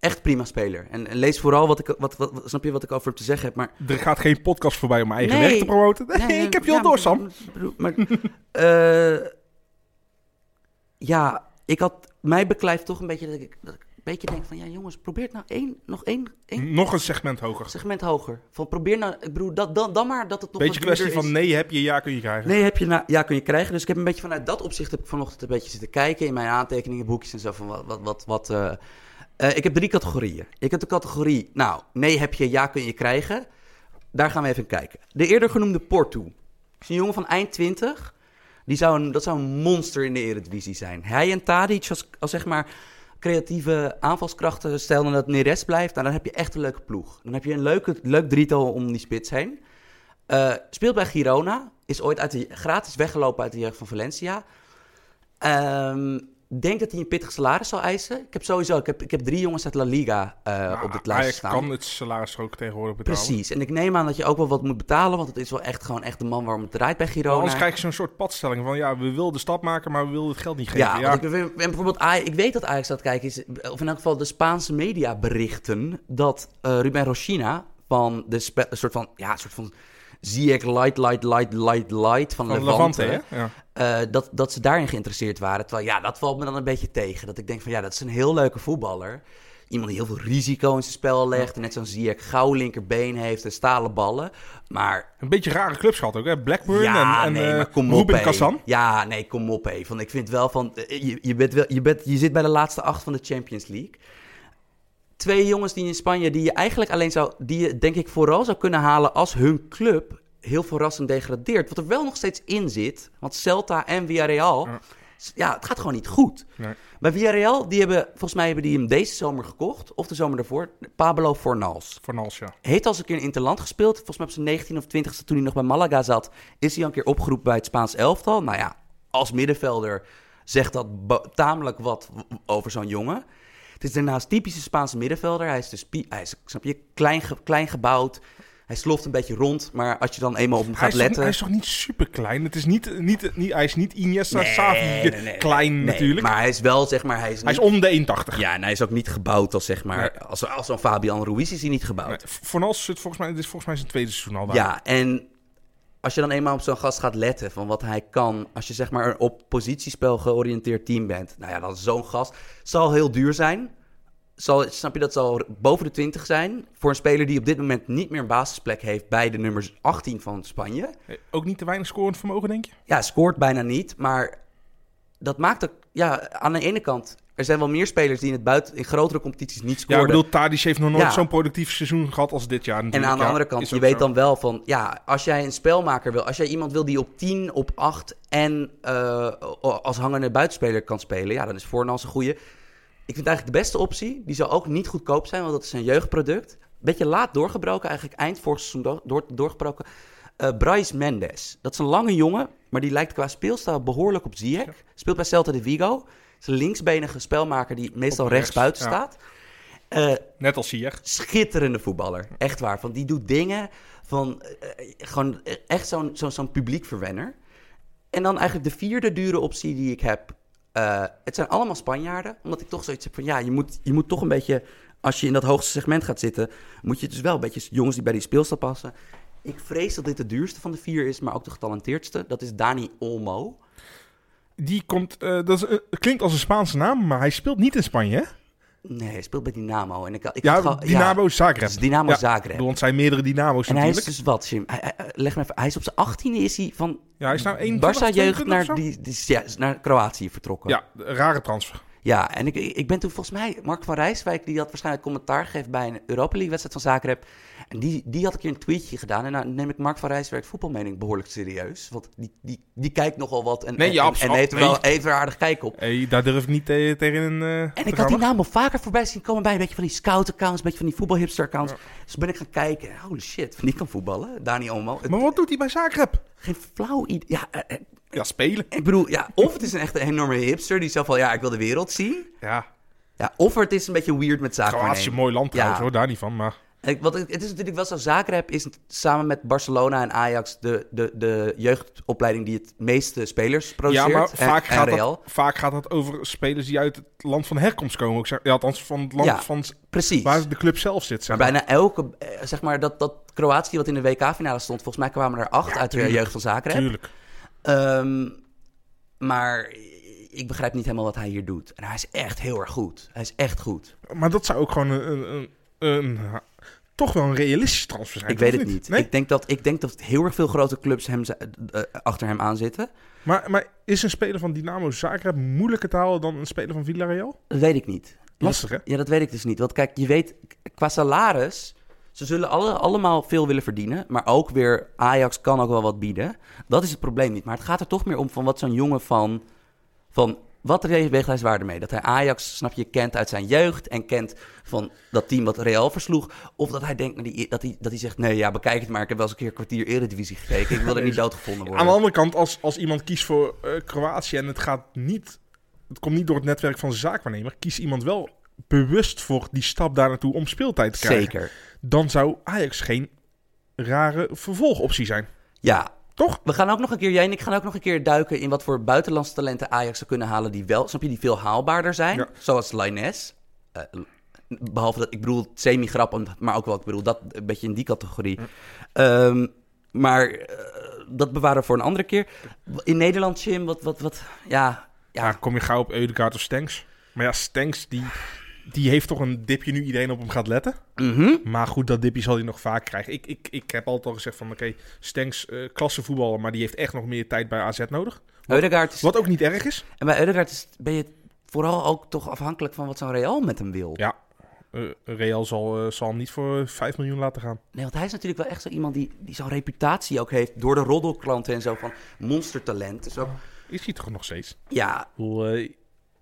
echt prima speler. En, en lees vooral wat ik, wat, wat, snap je wat ik over hem te zeggen heb. Maar Er gaat geen podcast voorbij om mijn eigen Nee. werk te promoten. Nee, Nee, [LAUGHS] ik heb je al door, Sam. Maar, [LAUGHS] eh, ja, ik had mij beklijft toch een beetje dat ik, dat ik een beetje denk van ja jongens, probeer nou één, nog één, één Nog een segment hoger. segment hoger. Van probeer nou, ik bedoel dat dan, dan maar dat het nog Beetje kwestie van nee heb je, ja kun je krijgen. Nee, heb je nou, ja kun je krijgen. Dus ik heb een beetje vanuit dat opzicht heb ik vanochtend een beetje zitten kijken in mijn aantekeningen, boekjes en zo van wat wat wat. wat eh, eh, ik heb drie categorieën. Ik heb de categorie, nou, nee heb je, ja kun je krijgen. Daar gaan we even kijken. De eerder genoemde Porto. is een jongen van eind 20. Die zou een, dat zou een monster in de Eredivisie zijn. Hij en Tadic als, zeg maar creatieve aanvalskrachten. Stel dan dat Neres blijft, nou, dan heb je echt een leuke ploeg. Dan heb je een leuke, leuk drietal om die spits heen. Eh, speelt bij Girona. Is ooit uit de, gratis weggelopen uit de jeugd van Valencia. Ehm denk dat hij een pittig salaris zal eisen. Ik heb sowieso, ik heb, ik heb drie jongens uit La Liga eh, Nou, op dit lijst staan. kan het salaris ook tegenwoordig betalen. Precies. En ik neem aan dat je ook wel wat moet betalen, want het is wel echt gewoon echt de man waarom het draait bij Maar Girona. anders krijg je zo'n soort padstelling van ja, we willen de stap maken, maar we willen het geld niet geven. ja, ik, en bijvoorbeeld ik weet dat Ajax dat kijken is, of in elk geval de Spaanse media berichten dat eh, Ruben Rochina van de spe- een soort van ja, een soort van Ziyech light light light light light van, van Levante, Levante? Ja. eh, dat, dat ze daarin geïnteresseerd waren. Terwijl ja, dat valt me dan een beetje tegen. Dat ik denk van ja, dat is een heel leuke voetballer. Iemand die heel veel risico in zijn spel legt. En net zo'n Ziyech gauw linkerbeen heeft en stalen ballen. Maar Een beetje rare clubs gehad ook, hè? Blackburn ja, en, en nee, eh, maar kom op, Ruben hé. Kazan. Ja, nee, kom op, hé. Want ik vind wel van... eh, Je, je, bent wel, je, bent, je zit bij de laatste acht van de Champions League. Twee jongens die in Spanje, die je eigenlijk alleen zou, die je denk ik vooral zou kunnen halen als hun club heel verrassend degradeert. Wat er wel nog steeds in zit, want Celta en Villarreal, Ja. ja, het gaat gewoon niet goed. Nee. Bij Villarreal, die hebben, volgens mij hebben die hem deze zomer gekocht, of de zomer daarvoor, Pablo Fornals. Van Als, ja. Heeft al eens een keer in Interland gespeeld. Volgens mij op zijn 19 of 20ste, toen hij nog bij Malaga zat, is hij al een keer opgeroepen bij het Spaans elftal. Nou ja, als middenvelder zegt dat tamelijk wat over zo'n jongen. Het is daarnaast typische Spaanse middenvelder. Hij is dus, pie- hij is, snap je, klein, ge- klein gebouwd. Hij sloft een beetje rond, maar als je dan eenmaal op hem Hij gaat toch, letten... hij is toch niet super klein? Het is niet, niet, niet, hij is niet Iniesta, Nee, klein natuurlijk. Maar hij is wel, zeg maar, hij is, hij is niet- om de 1,80. Ja, en hij is ook niet gebouwd als, zeg maar, als, als zo'n Fabian Ruiz is hij niet gebouwd. Zit volgens mij, dit is volgens mij zijn tweede seizoen al daar. Ja, en als je dan eenmaal op zo'n gast gaat letten van wat hij kan, als je zeg maar een op positiespel georiënteerd team bent, nou ja, dan zo'n gast zal heel duur zijn. Zal, snap je, dat zal boven de 20 zijn. Voor een speler die op dit moment niet meer een basisplek heeft bij de nummers 18 van Spanje. Ook niet te weinig scorend vermogen, denk je? Ja, scoort bijna niet, maar dat maakt ook, ja, aan de ene kant, er zijn wel meer spelers die in het buiten, in grotere competities niet Ja, scoren. ik bedoel, Tadic heeft nog nooit Ja. zo'n productief seizoen gehad als dit jaar En natuurlijk. aan de Ja, andere kant, je weet zo. dan wel van, ja, als jij een spelmaker wil, als jij iemand wil die op 10, op 8 en eh, als hangende buitenspeler kan spelen, ja, dan is Voornals een goede. Ik vind eigenlijk de beste optie, die zou ook niet goedkoop zijn, want dat is een jeugdproduct. Beetje laat doorgebroken, eigenlijk eind vorig seizoen door, door- doorgebroken. Eh Bryce Mendes, dat is een lange jongen, maar die lijkt qua speelstijl behoorlijk op Ziyech. Speelt bij Celta de Vigo. Is een linksbenige spelmaker die meestal Op rechts buiten ja. staat. Eh, Net als Ziyech. schitterende voetballer. Echt waar. Van die doet dingen van eh, eh, gewoon echt zo'n zo'n zo'n publiekverwenner. En dan eigenlijk de vierde dure optie die ik heb. het zijn allemaal Spanjaarden. Omdat ik toch zoiets heb van ja, je moet, je moet toch een beetje. Als je in dat hoogste segment gaat zitten, moet je dus wel een beetje jongens die bij die speelstijl passen. Ik vrees dat dit de duurste van de vier is, maar ook de getalenteerdste. Dat is Dani Olmo. Die komt, eh, dat is, eh, klinkt als een Spaanse naam, maar hij speelt niet in Spanje, hè? Nee, hij speelt bij Dynamo. En ik, ik Ja, had gewoon- Dynamo Zagreb. het is Dynamo Ja, Zagreb. Want zijn meerdere Dynamo's En hij is natuurlijk. dus wat, Jim? Hij, hij- leg me even. Hij is op zijn 18e is hij van Ja, hij is nou 21, Barça jeugd 22 naar, die, die, ja, naar Kroatië vertrokken. Ja, een rare transfer. Ja, en ik, ik ben toen volgens mij, Mark van Rijswijk, die had waarschijnlijk commentaar gegeven bij een Europa League wedstrijd van Zagreb. En die, die had een keer een tweetje gedaan. En nou neem ik Mark van Rijswijk voetbalmening behoorlijk serieus. Want die, die, die kijkt nogal wat en, Nee, en, ja, en- heeft er Nee. wel even een aardig kijk op. Hey, daar durf ik niet te- tegen een. eh, En ik had die naam al vaker voorbij zien komen bij een beetje van die scout-accounts, een beetje van die voetbalhipster-accounts. Dus ben ik gaan kijken. Holy shit, van die kan voetballen. Dani Olmo. Het- Maar wat doet hij bij Zagreb? Geen flauw idee. Ja, eh, eh, Ja, spelen. ik bedoel, ja, of het is een echt een enorme hipster die zo van, ja, ik wil de wereld zien. Ja, Ja, of het is een beetje weird met zaken. Kroatië een mooi land trouwens Ja. hoor, daar niet van. Maar Wat, het is natuurlijk wel zo, Zagreb is samen met Barcelona en Ajax de, de, de jeugdopleiding die het meeste spelers ja, produceert. maar en, vaak, en gaat Real. dat, vaak gaat het over spelers die uit het land van herkomst komen. Ik zeg, ja, althans van het land Ja, van Precies. waar de club zelf zit. Zeg Maar maar. bijna elke, eh, zeg maar, dat, dat Kroatië wat in de WK-finale stond, volgens mij kwamen er acht uit de jeugd van Zagreb. Tuurlijk. Ehm, maar ik begrijp niet helemaal wat hij hier doet. En hij is echt heel erg goed. Hij is echt goed. Maar dat zou ook gewoon een, een, een- toch wel een realistisch transfer zijn. Ik weet het niet. Nee? Ik, denk dat, ik denk dat heel erg veel grote clubs hem, eh, achter hem aan zitten. Maar, maar is een speler van Dynamo Zagreb moeilijker te halen dan een speler van Villarreal? Dat weet ik niet. Lastig, hè? Ja, dat weet ik dus niet. Want kijk, je weet, qua salaris... Ze zullen alle, allemaal veel willen verdienen. Maar ook weer, Ajax kan ook wel wat bieden. Dat is het probleem niet. Maar het gaat er toch meer om van wat zo'n jongen van... van wat weegt hij zwaarder mee? Dat hij Ajax, snap je, kent uit zijn jeugd... en kent van dat team wat Real versloeg. Of dat hij denkt dat, hij, dat hij zegt... nee, ja, bekijk het maar. Ik heb wel eens een keer een kwartier Eredivisie gekeken. Ik wil er niet doodgevonden worden. Aan de andere kant, als, als iemand kiest voor eh, Kroatië en het gaat niet, het komt niet door het netwerk van zijn zaakwaarnemer, kiest iemand wel bewust voor die stap daar naartoe om speeltijd te krijgen. Zeker. Dan zou Ajax geen rare vervolgoptie zijn. Ja, Toch? We gaan ook nog een keer, jij en ik gaan ook nog een keer duiken in wat voor buitenlandse talenten Ajax zou kunnen halen die wel, snap je, die veel haalbaarder zijn. Ja. Zoals Lainez. Eh, behalve dat, ik bedoel, semi-grappend, maar ook wel, ik bedoel, dat een beetje in die categorie. Ehm, maar eh, dat bewaren we voor een andere keer. In Nederland, Jim, wat, wat, wat, ja, Ja, ja, kom je gauw op of Stenks. Maar ja, Stenks, die, die heeft toch een dipje nu iedereen op hem gaat letten. mhm. Maar goed, dat dipje zal hij nog vaak krijgen. Ik, ik, ik heb altijd al gezegd van, oké, Stenks, eh klassevoetballer, maar die heeft echt nog meer tijd bij AZ nodig. Eudegaard is, Wat ook niet erg is. en bij Eudegaard is, ben je vooral ook toch afhankelijk van wat zo'n Real met hem wil. Ja, eh, Real zal, eh, zal hem niet voor 5 miljoen laten gaan. Nee, want hij is natuurlijk wel echt zo iemand die, die zo'n reputatie ook heeft door de roddelklanten en zo van monstertalent. Dus ook, Is hij toch nog steeds? ja, eh,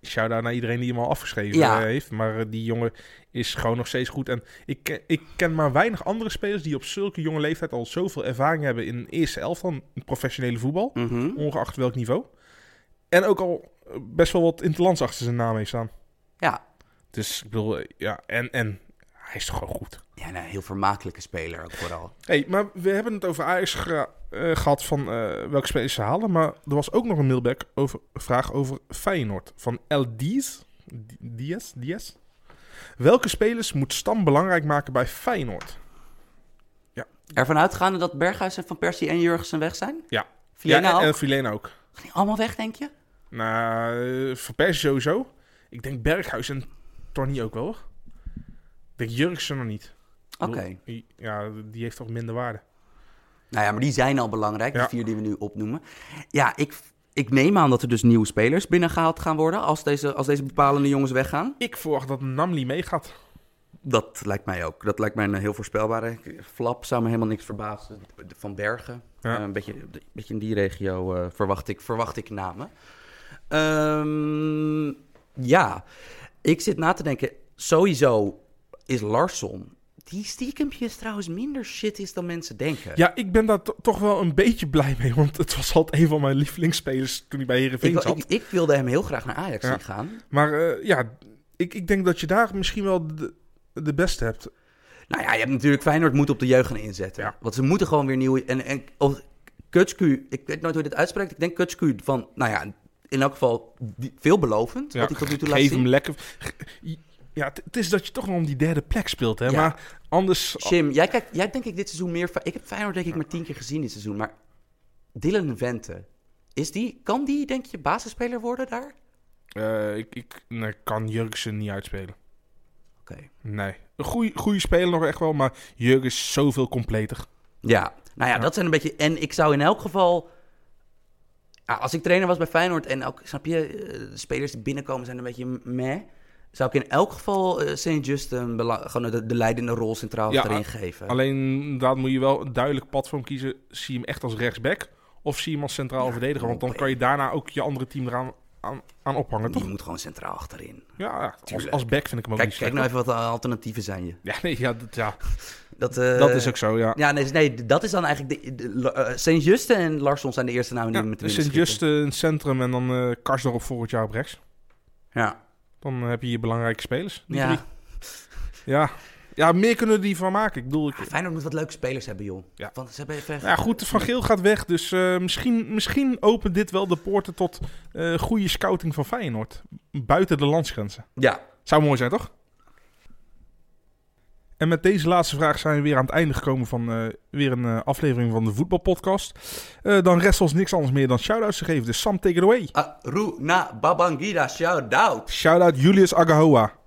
shout-out naar iedereen die hem al afgeschreven Ja. eh, heeft. Maar eh, die jongen is gewoon nog steeds goed. En ik, ken- ik ken maar weinig andere spelers die op zulke jonge leeftijd al zoveel ervaring hebben in eerste elftal, van professionele voetbal. mhm. Ongeacht welk niveau. En ook al eh, best wel wat interlands achter zijn naam heeft staan. ja. Dus ik bedoel, ja, en, en hij is toch gewoon goed. ja, een heel vermakelijke speler ook vooral. hey, maar we hebben het over Ajax eh, gehad van eh, welke spelers ze halen. Maar er was ook nog een mailback over vraag over Feyenoord. Van El Diaz. Di- Diaz? Diaz? Welke spelers moet Stam belangrijk maken bij Feyenoord? Ervan uitgaande dat Berghuis en Van Persie en Jurgensen weg zijn? Ja. Vilena ja, en, ook? en Filena ook. Gaan die allemaal weg, denk je? Nou, eh, Van Persie sowieso. Ik denk Berghuis en Torni ook wel. hoor. Denk Jurksen nog niet. Oké. Ja, die heeft toch minder waarde. Nou ja, maar die zijn al belangrijk, Ja. die vier die we nu opnoemen. Ja, ik, ik neem aan dat er dus nieuwe spelers binnengehaald gaan worden als deze, als deze bepalende jongens weggaan. Ik verwacht dat Namli meegaat. Dat lijkt mij ook. Dat lijkt mij een heel voorspelbare. Flap zou me helemaal niks verbazen. Van Bergen. Ja. Eh, een, beetje, een beetje in die regio eh, verwacht, ik, verwacht ik namen. Ehm, ja, ik zit na te denken. Sowieso is Larsson. Die stiekempjes trouwens minder shit is dan mensen denken. Ja, ik ben daar to- toch wel een beetje blij mee. Want het was altijd een van mijn lievelingsspelers toen hij bij Heerenveen ik, zat. ik, ik wilde hem heel graag naar Ajax Ja. gaan. Maar eh, ja, ik, ik denk dat je daar misschien wel de, de beste hebt. Nou ja, je hebt natuurlijk Feyenoord moet op de jeugd gaan inzetten. Ja. Want ze moeten gewoon weer nieuwe... En, en of, Kutsku, ik weet nooit hoe je dit uitspreekt. Ik denk Kutsku van, nou ja, in elk geval veelbelovend. Ja, wat hij tot nu toe laat geef hem lekker. Ja, het- is dat je toch nog om die derde plek speelt. Hè? Ja. Maar anders... Jim, jij, kijkt, jij denk ik dit seizoen meer... Ik heb Feyenoord denk ik maar tien keer gezien dit seizoen. Maar Dylan Vente, is die, kan die denk je basisspeler worden daar? eh, ik, ik nee, kan Jurgensen niet uitspelen. Oké. Nee. Een goede, goede speler nog echt wel, maar Jurgen is zoveel completer. Ja, nou ja, Ja. dat zijn een beetje... En ik zou in elk geval... als ik trainer was bij Feyenoord en ook, snap je, eh, de spelers die binnenkomen zijn een beetje meh... Zou ik in elk geval eh St. Just een bela- gewoon de, de leidende rol centraal Ja, erin geven. Alleen, daar moet je wel een duidelijk pad voor hem kiezen. Zie je hem echt als rechtsback of zie je hem als centraal Ja, verdediger? Want dan kan je daarna ook je andere team eraan aan, aan ophangen, toch? moet gewoon centraal achterin. Ja, als, als back vind ik hem ook Kijk, niet kijk nou even wat de alternatieven zijn je. Ja, nee, ja, dat, ja, [LAUGHS] Dat, eh, dat is ook zo, ja. Ja, nee, nee, dat is dan eigenlijk... De, de, eh, St. Juste en Larsson zijn de eerste namen die ja met de winnen Sint schieten. Just in het centrum en dan eh Karsdorp volgend jaar op rechts. Ja. Dan heb je je belangrijke spelers. die Ja. drie. Ja. ja, meer kunnen die van maken. Ik bedoel, ik, Ah, Feyenoord moet wat leuke spelers hebben, joh. Ja. Want ze hebben even... ja, goed, Van Geel gaat weg. Dus eh, misschien, misschien opent dit wel de poorten tot eh, goede scouting van Feyenoord. Buiten de landsgrenzen. Ja, Zou mooi zijn, toch? En met deze laatste vraag zijn we weer aan het einde gekomen van eh, weer een eh, aflevering van de voetbalpodcast. Eh, dan rest ons niks anders meer dan shout-outs te geven. Dus Sam, take it away. Aruna Babangida, shout out. Shout-out Julius Agahoa.